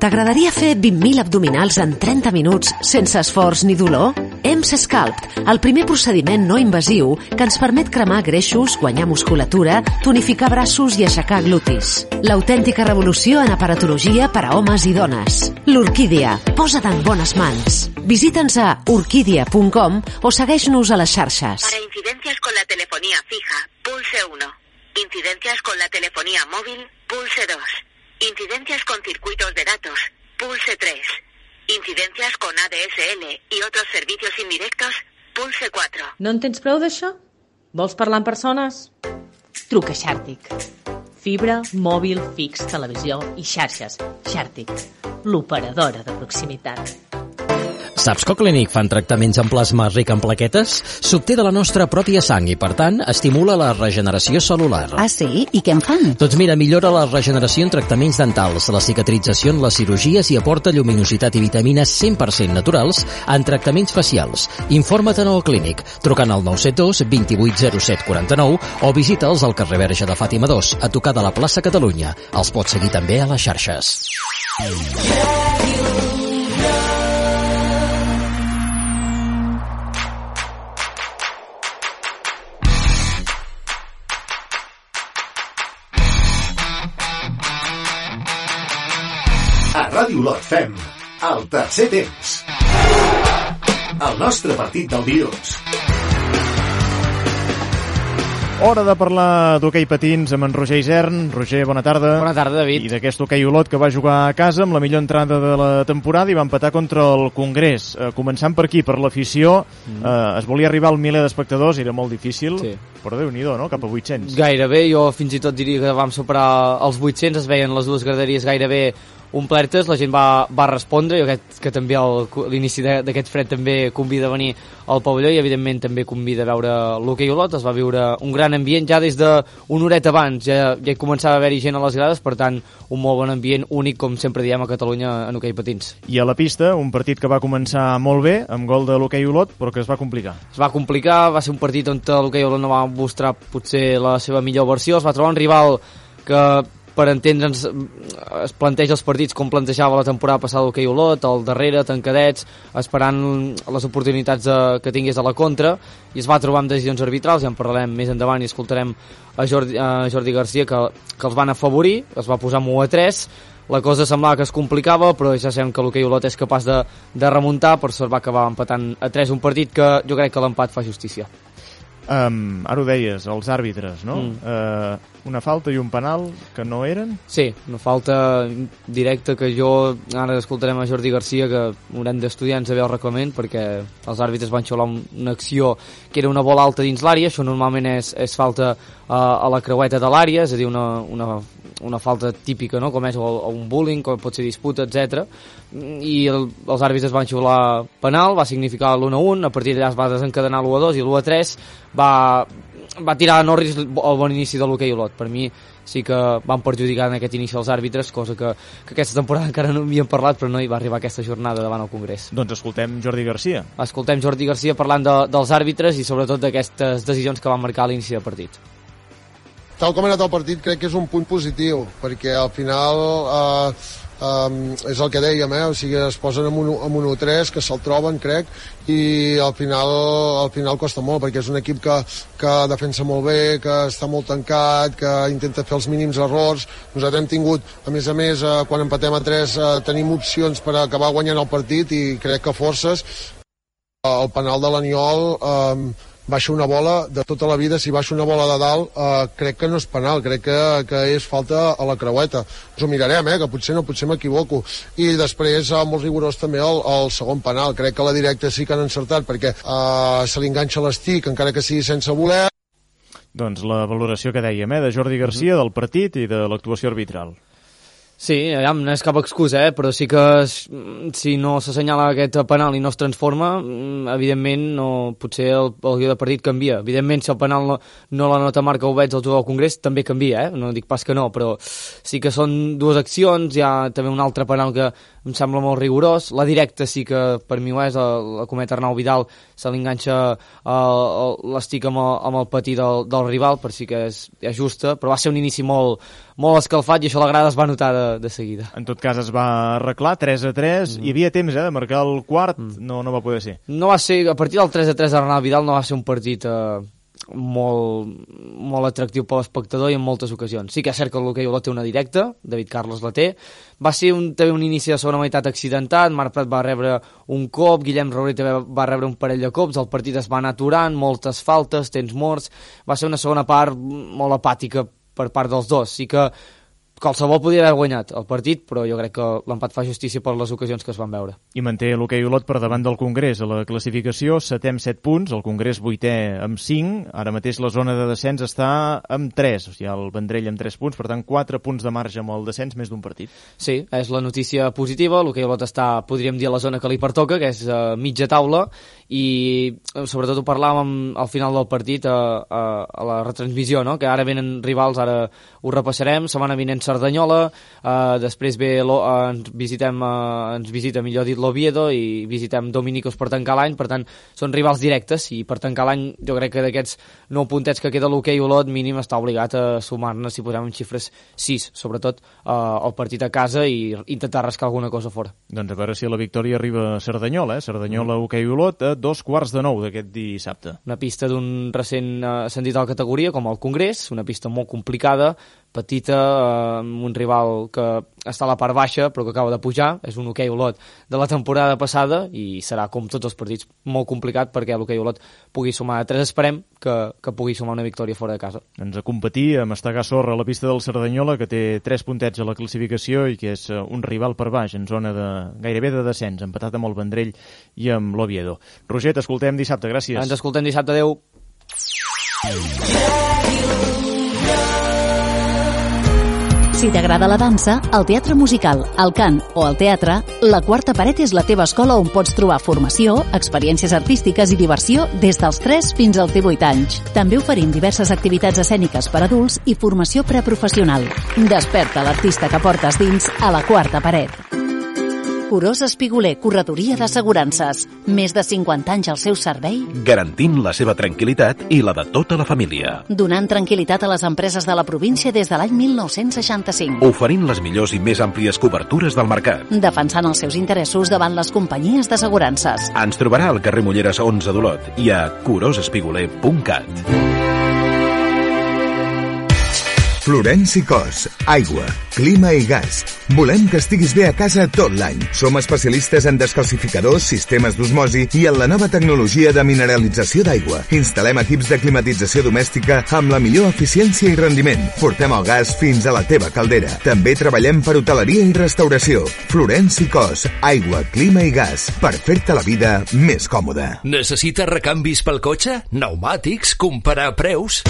T'agradaria fer 20.000 abdominals en 30 minuts sense esforç ni dolor? EMS Sculpt, el primer procediment no invasiu que ens permet cremar greixos, guanyar musculatura, tonificar braços i aixecar glutis. L'autèntica revolució en aparatologia per a homes i dones. L'Orquídia. Posa't en bones mans. Visita'ns a orquídia.com o segueix-nos a les xarxes.
Para incidencias con la telefonía fija, pulse 1. Incidencias con la telefonía móvil, pulse 2. Incidencias con circuitos de datos, pulse 3. Incidencias con ADSL y otros servicios indirectos, pulse 4.
No en tens prou d'això? Vols parlar amb persones? Truca Xàrtic. Fibra, mòbil, fix, televisió i xarxes. Xàrtic, l'operadora de proximitat.
Saps que Clinic fan tractaments en plasma ric en plaquetes? S'obté de la nostra pròpia sang i, per tant, estimula la regeneració celular.
Ah, sí? I què en fan?
Doncs mira, millora la regeneració en tractaments dentals, la cicatrització en les cirurgies i aporta lluminositat i vitamines 100% naturals en tractaments facials. Informa't en el Clínic, trucant al 972 2807 49 o visita'ls al carrer Verge de Fàtima 2, a tocar de la plaça Catalunya. Els pots seguir també a les xarxes.
A fem el tercer temps. El nostre partit del dilluns.
Hora de parlar d'hoquei patins amb en Roger Isern. Roger, bona tarda.
Bona tarda, David.
I d'aquest hoquei Olot que va jugar a casa amb la millor entrada de la temporada i va empatar contra el Congrés. Eh, començant per aquí, per l'afició, mm. eh, es volia arribar al miler d'espectadors, era molt difícil, sí. però déu nhi no? Cap a 800.
Gairebé, jo fins i tot diria que vam superar els 800, es veien les dues graderies gairebé omplertes, la gent va, va respondre, jo crec que també l'inici d'aquest fred també convida a venir al pavelló i evidentment també convida a veure l'hoquei Olot, es va viure un gran ambient ja des d'una horeta abans, ja, ja començava a haver-hi gent a les grades, per tant un molt bon ambient únic com sempre diem a Catalunya en hoquei patins.
I a la pista, un partit que va començar molt bé, amb gol de l'hoquei Olot, però que es va complicar.
Es va complicar, va ser un partit on l'hoquei Olot no va mostrar potser la seva millor versió, es va trobar un rival que per entendre'ns es planteja els partits com plantejava la temporada passada el Olot, al darrere, tancadets, esperant les oportunitats de, que tingués a la contra, i es va trobar amb decisions arbitrals, ja en parlarem més endavant i escoltarem a Jordi, a Jordi Garcia que, que els van afavorir, es va posar amb 1 a 3, la cosa semblava que es complicava, però ja sabem que l'hoquei Olot és capaç de, de remuntar, per sort va acabar empatant a 3 un partit que jo crec que l'empat fa justícia.
Um, ara ho deies, els àrbitres, no? Mm. Uh, una falta i un penal que no eren?
Sí, una falta directa que jo, ara escoltarem a Jordi Garcia, que haurem d'estudiar ens el reglament, perquè els àrbitres van xular una acció que era una bola alta dins l'àrea, això normalment és, és falta uh, a la creueta de l'àrea, és a dir, una, una, una falta típica, no? com és o, o un bullying, com pot ser disputa, etc. I el, els àrbitres van xular penal, va significar l'1-1, a partir d'allà es va desencadenar l'1-2 i l'1-3 va, va tirar a Norris el bon inici de l'hoquei Olot. Per mi sí que van perjudicar en aquest inici els àrbitres, cosa que, que aquesta temporada [LAUGHS] encara no havíem parlat, però no hi va arribar aquesta jornada davant el Congrés.
Doncs escoltem Jordi Garcia.
Escoltem Jordi Garcia parlant de, dels àrbitres i sobretot d'aquestes decisions que van marcar a l'inici del partit.
Tal com ha anat el partit crec que és un punt positiu, perquè al final eh, um, és el que dèiem, eh? o sigui, es posen amb un, amb un 1-3, que se'l troben, crec, i al final, al final costa molt, perquè és un equip que, que defensa molt bé, que està molt tancat, que intenta fer els mínims errors. Nosaltres hem tingut, a més a més, eh, quan empatem a 3, eh, tenim opcions per acabar guanyant el partit i crec que forces el penal de l'Aniol eh, baixa una bola de tota la vida, si baixa una bola de dalt, eh, crec que no és penal, crec que, que és falta a la creueta. Ens ho mirarem, eh, que potser no, potser m'equivoco. I després, eh, molt rigorós també el, el segon penal. Crec que la directa sí que han encertat, perquè eh, se li enganxa l'estic, encara que sigui sense voler.
Doncs la valoració que dèiem, eh, de Jordi Garcia, del partit i de l'actuació arbitral.
Sí, ja, no és cap excusa, eh? però sí que si no s'assenyala aquest penal i no es transforma, mm, evidentment no, potser el, el guió de partit canvia. Evidentment, si el penal no, no la nota marca ho veig al jugador del Congrés, també canvia, eh? no dic pas que no, però sí que són dues accions, hi ha també un altre penal que em sembla molt rigorós. La directa sí que per mi ho és, la cometa Arnau Vidal se li enganxa l'estic amb, el, amb el patí del, del rival, per si que és, és justa, però va ser un inici molt, molt escalfat i això la grada es va notar de, de seguida.
En tot cas es va arreglar 3 a 3, mm. hi havia temps eh, de marcar el quart, mm. no, no va poder ser.
No va ser, a partir del 3 a 3 d'Arnau Vidal no va ser un partit eh, molt, molt atractiu per l'espectador i en moltes ocasions. Sí que és cert que l'hoquei la té una directa, David Carlos la té, va ser un, també un inici de segona meitat accidentat, Marc Prat va rebre un cop, Guillem Roure també va rebre un parell de cops, el partit es va anar aturant, moltes faltes, temps morts, va ser una segona part molt apàtica per part dels dos. Sí que qualsevol podia haver guanyat el partit, però jo crec que l'empat fa justícia per les ocasions que es van veure.
I manté l'hoquei Olot per davant del Congrés. A la classificació, setem 7 punts, el Congrés vuitè amb 5, ara mateix la zona de descens està amb 3, o sigui, el Vendrell amb 3 punts, per tant 4 punts de marge amb el descens, més d'un partit.
Sí, és la notícia positiva, l'hoquei Olot està, podríem dir, a la zona que li pertoca, que és uh, mitja taula, i eh, sobretot ho parlàvem al final del partit a, a, a la retransmissió, no? que ara venen rivals, ara ho repassarem, setmana vinent Cerdanyola, eh, després ve lo, eh, ens visitem eh, ens visita millor dit l'Oviedo i visitem Dominicos per tancar l'any, per tant són rivals directes i per tancar l'any jo crec que d'aquests 9 puntets que queda l'hoquei Olot mínim està obligat a sumar-ne si posem en xifres 6, sobretot eh, el partit a casa i intentar rascar alguna cosa fora.
Doncs a veure si la victòria arriba a Cerdanyola, eh? Cerdanyola, mm. hoquei Olot, dos quarts de nou d'aquest dissabte.
Una pista d'un recent eh, ascendit a la categoria com el Congrés, una pista molt complicada, petita, eh, amb un rival que està a la part baixa però que acaba de pujar, és un hoquei Olot de la temporada passada i serà com tots els partits molt complicat perquè l'hoquei Olot pugui sumar a 3, esperem que, que pugui sumar una victòria fora de casa.
Ens a competir amb Estagar Sorra a la pista del Cerdanyola que té 3 puntets a la classificació i que és eh, un rival per baix en zona de gairebé de descens, empatat amb el Vendrell i amb l'Oviedo. Roger, t'escoltem dissabte, gràcies.
Ens escoltem dissabte, adeu.
Si t'agrada la dansa, el teatre musical, el cant o el teatre, La Quarta Paret és la teva escola on pots trobar formació, experiències artístiques i diversió des dels 3 fins als 18 anys. També oferim diverses activitats escèniques per adults i formació preprofessional. Desperta l'artista que portes dins a La Quarta Paret. Curós Espiguler, corredoria d'assegurances. Més de 50 anys al seu servei.
Garantint la seva tranquil·litat i la de tota la família.
Donant tranquil·litat a les empreses de la província des de l'any 1965.
Oferint les millors i més àmplies cobertures del mercat.
Defensant els seus interessos davant les companyies d'assegurances.
Ens trobarà al carrer Molleres 11 d'Olot i a curosespiguler.cat.
Florenci Cos, aigua, clima i gas. Volem que estiguis bé a casa tot l'any. Som especialistes en descalcificadors, sistemes d'osmosi i en la nova tecnologia de mineralització d'aigua. Instal·lem equips de climatització domèstica amb la millor eficiència i rendiment. Portem el gas fins a la teva caldera. També treballem per hoteleria i restauració. Florenci Cos, aigua, clima i gas. Per fer-te la vida més còmoda.
Necessites recanvis pel cotxe? Pneumàtics? Comparar preus?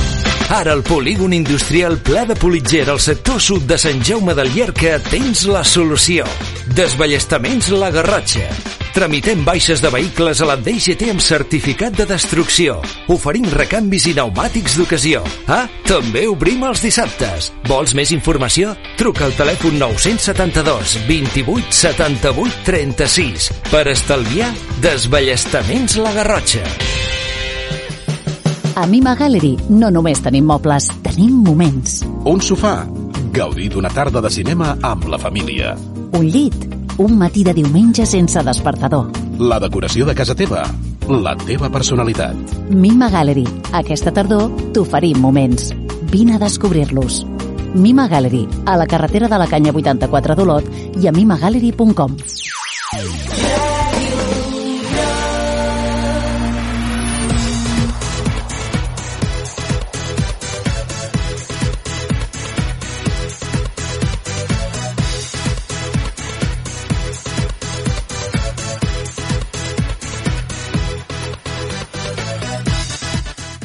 Ara al polígon industrial Pla de Politger al sector sud de Sant Jaume del Llierca tens la solució. Desballestaments La Garrotxa. Tramitem baixes de vehicles a la DGT amb certificat de destrucció. Oferim recanvis i pneumàtics d'ocasió. Ah, també obrim els dissabtes. Vols més informació? Truca al telèfon 972 28 78 36 per estalviar desballestaments La Garrotxa.
A Mima Gallery no només tenim mobles, tenim moments.
Un sofà. Gaudir d'una tarda de cinema amb la família.
Un llit. Un matí de diumenge sense despertador.
La decoració de casa teva. La teva personalitat.
Mima Gallery. Aquesta tardor t'oferim moments. Vine a descobrir-los. Mima Gallery, a la carretera de la Canya 84 d'Olot i a mimagallery.com.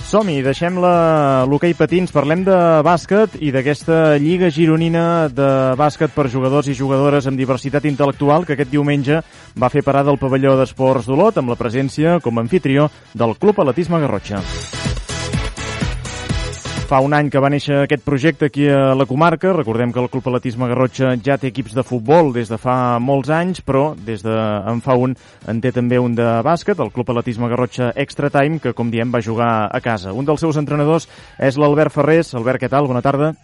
Som-hi, deixem l'hoquei patins, parlem de bàsquet i d'aquesta Lliga Gironina de bàsquet per jugadors i jugadores amb diversitat intel·lectual que aquest diumenge va fer parada al pavelló d'esports d'Olot amb la presència com a anfitrió del Club Atletisme Garrotxa. Fa un any que va néixer aquest projecte aquí a la comarca. Recordem que el Club Atletisme Garrotxa ja té equips de futbol des de fa molts anys, però des de en fa un en té també un de bàsquet, el Club Atletisme Garrotxa Extra Time, que com diem va jugar a casa. Un dels seus entrenadors és l'Albert Ferrés. Albert, què tal? Bona tarda.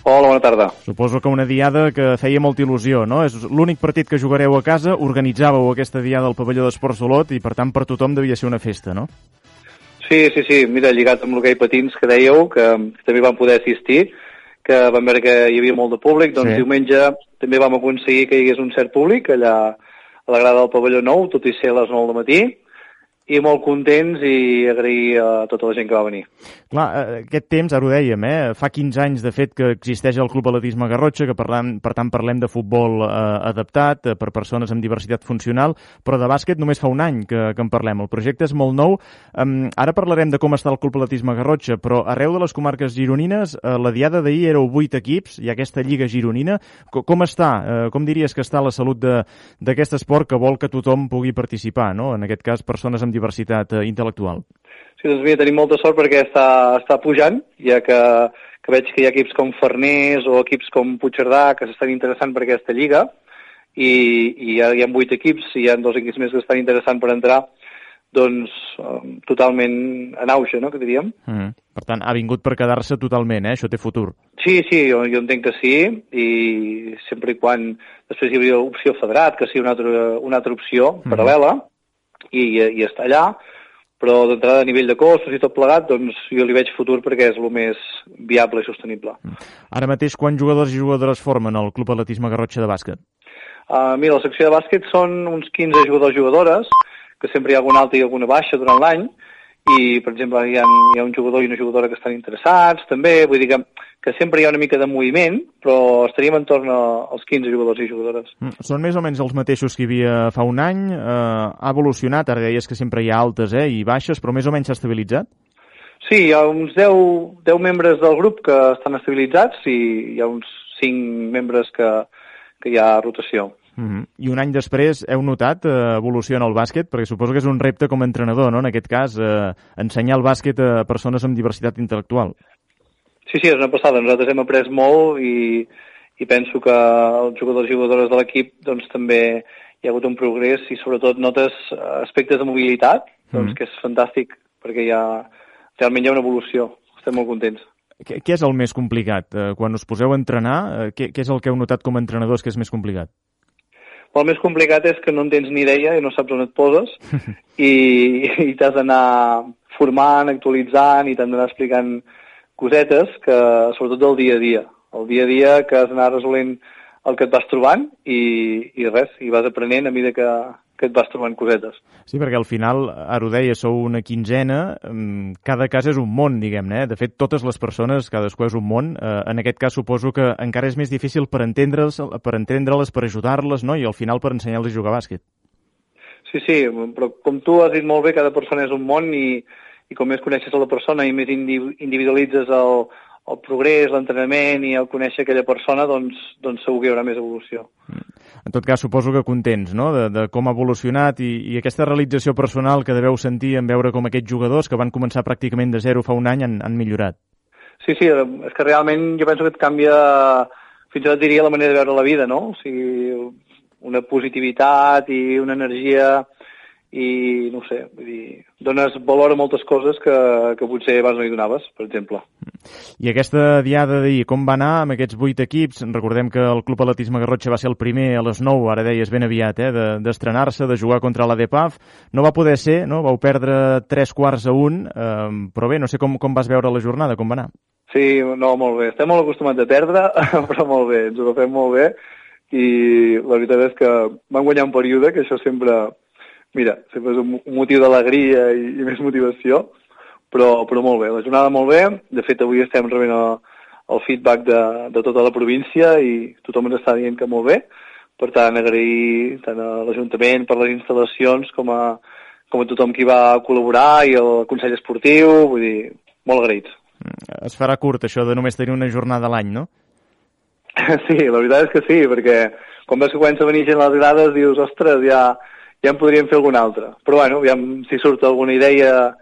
Hola, bona tarda.
Suposo que una diada que feia molta il·lusió, no? És l'únic partit que jugareu a casa, organitzàveu aquesta diada al pavelló d'Esports d'Olot i, per tant, per tothom devia ser una festa, no?
Sí, sí, sí, mira, lligat amb l'hoquei patins que dèieu, que, que també vam poder assistir, que vam veure que hi havia molt de públic, doncs
Sí.
diumenge també vam aconseguir que hi hagués un cert públic allà a la grada del pavelló nou, tot i ser a les 9 del matí, i molt contents i agrair a tota la gent que va venir.
Clar, eh, aquest temps, ara ho dèiem, eh? fa 15 anys de fet que existeix el Club Atletisme Garrotxa, que parlem, per tant parlem de futbol eh, adaptat eh, per persones amb diversitat funcional, però de bàsquet només fa un any que, que en parlem. El projecte és molt nou. Um, ara parlarem de com està el Club Atletisme Garrotxa, però arreu de les comarques gironines, eh, la diada d'ahir éreu 8 equips, ha aquesta lliga gironina. Co com està? Eh, com diries que està la salut d'aquest esport que vol que tothom pugui participar, no? en aquest cas persones amb diversitat eh, intel·lectual?
Sí, doncs mira, tenim molta sort perquè està, està pujant, ja que, que veig que hi ha equips com Farners o equips com Puigcerdà que s'estan interessant per aquesta lliga i, i hi ha, hi ha vuit equips i hi ha dos equips més que estan interessant per entrar doncs eh, totalment en auge, no?, que diríem.
Mm -hmm. Per tant, ha vingut per quedar-se totalment, eh? Això té futur.
Sí, sí, jo, jo entenc que sí, i sempre i quan després hi hauria opció federat, que sigui una altra, una altra opció
Mhm.
paral·lela, i, i està allà, però d'entrada a nivell de costos i tot plegat, doncs jo li veig futur perquè és el més viable i sostenible.
Ara mateix, quants jugadors i jugadores formen el Club Atletisme Garrotxa de bàsquet?
Uh, mira, la secció de bàsquet són uns 15 jugadors i jugadores, que sempre hi ha alguna alta i alguna baixa durant l'any, i, per exemple, hi ha, hi ha un jugador i una jugadora que estan interessats, també, vull dir que, que sempre hi ha una mica de moviment, però estaríem entorn als 15 jugadors i jugadores.
Mm, Són més o menys els mateixos que hi havia fa un any? Eh, ha evolucionat, ara deies que sempre hi ha altes eh, i baixes, però més o menys s'ha estabilitzat?
Sí, hi ha uns 10, 10 membres del grup que estan estabilitzats i hi ha uns 5 membres que, que hi ha rotació.
Mm -hmm. I un any després heu notat eh, evolució en el bàsquet? Perquè suposo que és un repte com a entrenador, no? en aquest cas, eh, ensenyar el bàsquet a persones amb diversitat intel·lectual.
Sí, sí, és una passada. Nosaltres hem après molt i, i penso que els jugadors i jugadores de l'equip doncs, també hi ha hagut un progrés i sobretot notes eh, aspectes de mobilitat, doncs,
Mhm.
que és fantàstic perquè hi ha, realment hi ha una evolució. Estem molt contents.
Què, què és el més complicat? Eh, quan us poseu a entrenar, eh, què, què és el que heu notat com a entrenadors que és més complicat?
El més complicat és que no en tens ni idea i no saps on et poses [LAUGHS] i, i t'has d'anar formant, actualitzant i t'han d'anar explicant cosetes que, sobretot del dia a dia. El dia a dia que has d'anar resolent el que et vas trobant i, i res, i vas aprenent a mesura que, que et vas trobant cosetes.
Sí, perquè al final, ara ho deia, sou una quinzena, mm, cada cas és un món, diguem-ne. Eh? De fet, totes les persones, cadascú és un món. Eh, en aquest cas, suposo que encara és més difícil per entendre's, per entendre-les, per ajudar-les, no? i al final per ensenyar-los a jugar a bàsquet.
Sí, sí, però com tu has dit molt bé, cada persona és un món i, i com més coneixes a la persona i més indi- individualitzes el, el progrés, l'entrenament i el conèixer aquella persona, doncs, doncs segur que hi haurà més evolució.
En tot cas, suposo que contents no? de, de com ha evolucionat i, i aquesta realització personal que deveu sentir en veure com aquests jugadors que van començar pràcticament de zero fa un any han, han millorat.
Sí, sí, és que realment jo penso que et canvia, fins i tot diria, la manera de veure la vida, no? O sigui, una positivitat i una energia i, no sé, vull dir, dones valor a moltes coses que, que potser abans no hi donaves, per exemple.
I aquesta diada d'ahir, com va anar amb aquests vuit equips? Recordem que el Club Atletisme Garrotxa va ser el primer a les 9, ara deies ben aviat, eh, de- d'estrenar-se, de, de jugar contra la DEPAF. No va poder ser, no? Vau perdre tres quarts a un, eh, però bé, no sé com, com vas veure la jornada, com va anar.
Sí, no, molt bé. Estem molt acostumats a perdre, [LAUGHS] però molt bé, ens ho agafem molt bé i la veritat és que van guanyar un període, que això sempre, mira, sempre és un, un motiu d'alegria i, i més motivació, però, però molt bé, la jornada molt bé, de fet avui estem rebent el, el feedback de, de tota la província i tothom ens està dient que molt bé, per tant agrair tant a l'Ajuntament per les instal·lacions com a,
com a tothom qui va col·laborar i el Consell Esportiu, vull dir, molt agraïts.
Es farà curt això de només tenir una jornada a l'any, no? [LAUGHS]
Sí, la veritat és que sí, perquè quan veus que comença a venir gent a les grades dius, ostres, ja, ja en podríem fer alguna altra. Però bueno, aviam si surt alguna idea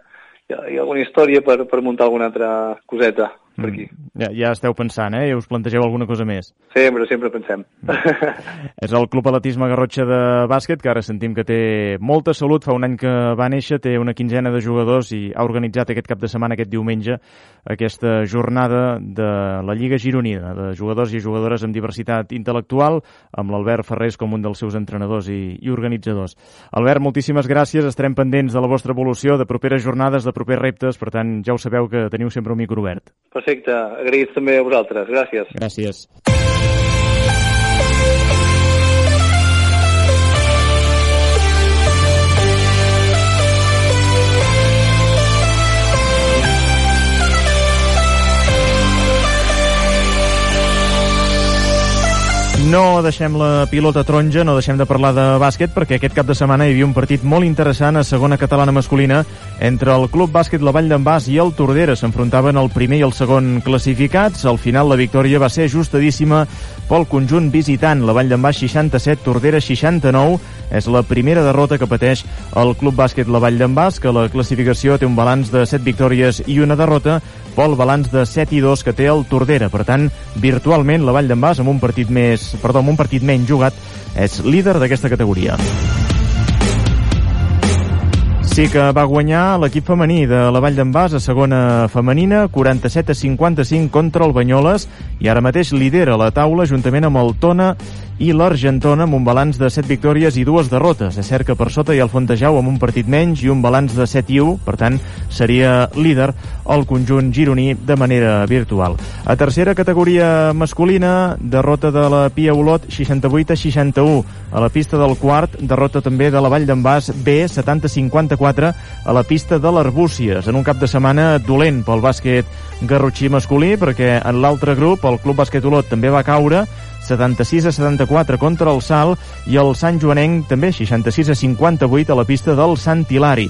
i alguna història per, per muntar alguna altra coseta per aquí.
Mm. Ja, ja esteu pensant, eh? I us plantegeu alguna cosa més.
Sempre, sempre pensem. [LAUGHS]
És el Club Atletisme Garrotxa de bàsquet, que ara sentim que té molta salut. Fa un any que va néixer, té una quinzena de jugadors i ha organitzat aquest cap de setmana, aquest diumenge, aquesta jornada de la Lliga Gironina, de jugadors i jugadores amb diversitat intel·lectual, amb l'Albert Ferrés com un dels seus entrenadors i, i organitzadors. Albert, moltíssimes gràcies. Estarem pendents de la vostra evolució, de properes jornades, de propers reptes. Per tant, ja ho sabeu que teniu sempre un micro obert.
Perfecte, agraïts també a vosaltres. Gràcies.
Gràcies. No deixem la pilota taronja, no deixem de parlar de bàsquet, perquè aquest cap de setmana hi havia un partit molt interessant a segona catalana masculina entre el Club Bàsquet La Vall d'en Bas i el Tordera. S'enfrontaven el primer i el segon classificats. Al final la victòria va ser ajustadíssima pel conjunt visitant. La Vall d'en Bas 67, Tordera 69. És la primera derrota que pateix el Club Bàsquet La Vall d'en que la classificació té un balanç de 7 victòries i una derrota, pel balanç de 7 i 2 que té el Tordera. Per tant, virtualment la Vall d'en Bas amb un partit més perdó, amb un partit menys jugat, és líder d'aquesta categoria. Sí que va guanyar l'equip femení de la Vall d'en Bas a segona femenina, 47 a 55 contra el Banyoles, i ara mateix lidera la taula juntament amb el Tona i l'Argentona amb un balanç de 7 victòries i dues derrotes. És cert que per sota hi ha el Fontejau amb un partit menys i un balanç de 7 i 1, per tant, seria líder el conjunt gironí de manera virtual. A tercera categoria masculina, derrota de la Pia Olot 68 a 61. A la pista del quart, derrota també de la Vall d'en Bas B 70 a 54 a la pista de l'Arbúcies. En un cap de setmana dolent pel bàsquet garrotxí masculí, perquè en l'altre grup, el Club Bàsquet Olot, també va caure 76 a 74 contra el Sal i el Sant Joanenc també 66 a 58 a la pista del Sant Hilari.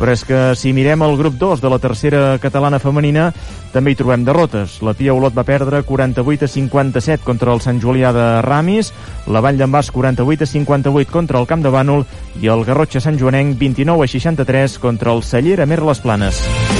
Però és que si mirem el grup 2 de la tercera catalana femenina, també hi trobem derrotes. La Pia Olot va perdre 48 a 57 contra el Sant Julià de Ramis, la Vall d'en Bas 48 a 58 contra el Camp de Bànol i el Garrotxa Sant Joanenc 29 a 63 contra el Cellera Mer les Planes.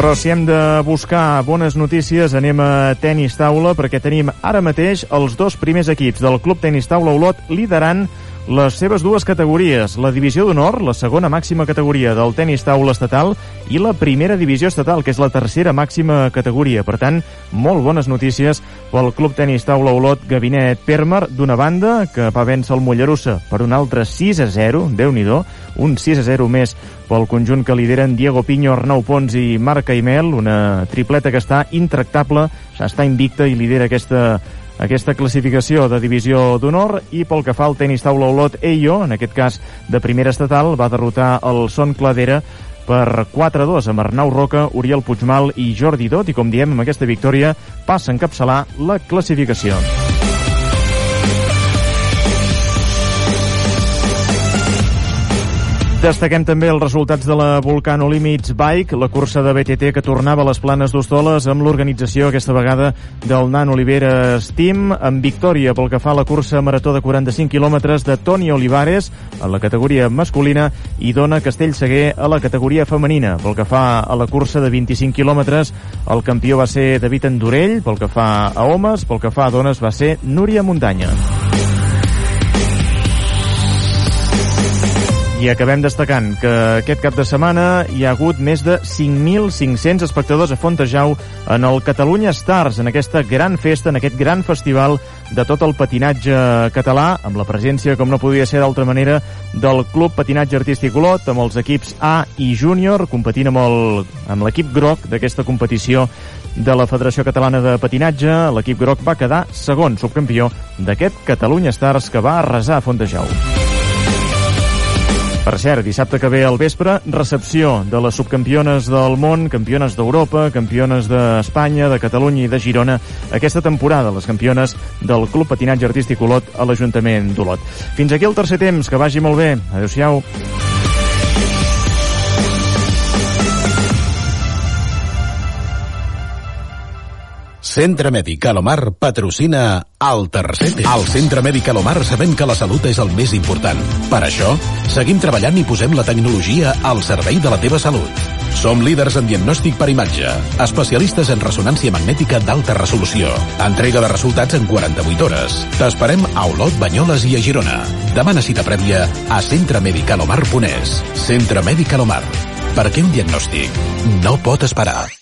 Però si hem de buscar bones notícies, anem a tenis taula, perquè tenim ara mateix els dos primers equips del Club Tenis Taula Olot liderant les seves dues categories, la divisió d'honor, la segona màxima categoria del tenis taula estatal, i la primera divisió estatal, que és la tercera màxima categoria. Per tant, molt bones notícies pel Club Tenis Taula Olot Gabinet Permer, d'una banda que va vèncer el Mollerussa per un altre 6 a 0, déu nhi un 6 a 0 més pel conjunt que lideren Diego Piño, Arnau Pons i Marc Caimel, una tripleta que està intractable, està invicta i lidera aquesta aquesta classificació de divisió d'honor i pel que fa al tenis taula Olot Eio, en aquest cas de primera estatal, va derrotar el Son Cladera per 4-2 amb Arnau Roca, Oriol Puigmal i Jordi Dot i com diem amb aquesta victòria passa a encapçalar la classificació. Destaquem també els resultats de la Volcano Limits Bike, la cursa de BTT que tornava a les planes d'Hostoles amb l'organització aquesta vegada del Nan Oliveres Team, amb victòria pel que fa a la cursa marató de 45 quilòmetres de Toni Olivares en la categoria masculina i Dona Castellseguer a la categoria femenina. Pel que fa a la cursa de 25 quilòmetres, el campió va ser David Endurell, pel que fa a homes, pel que fa a dones va ser Núria Muntanya. I acabem destacant que aquest cap de setmana hi ha hagut més de 5.500 espectadors a Fontejau en el Catalunya Stars, en aquesta gran festa, en aquest gran festival de tot el patinatge català, amb la presència, com no podia ser d'altra manera, del Club Patinatge Artístic Olot, amb els equips A i Júnior, competint amb l'equip groc d'aquesta competició de la Federació Catalana de Patinatge. L'equip groc va quedar segon subcampió d'aquest Catalunya Stars que va arrasar a Fontejau. Per cert, dissabte que ve al vespre, recepció de les subcampiones del món, campiones d'Europa, campiones d'Espanya, de Catalunya i de Girona, aquesta temporada, les campiones del Club Patinatge Artístic Olot a l'Ajuntament d'Olot. Fins aquí el tercer temps, que vagi molt bé. Adéu-siau.
Centre Mèdic Alomar patrocina el tercer temps. Al Centre Mèdic Alomar sabem que la salut és el més important. Per això, seguim treballant i posem la tecnologia al servei de la teva salut. Som líders en diagnòstic per imatge, especialistes en ressonància magnètica d'alta resolució, entrega de resultats en 48 hores. T'esperem a Olot, Banyoles i a Girona. Demana cita prèvia a centremedicalomar.es. Centre Mèdic Alomar. Perquè un diagnòstic no pot esperar.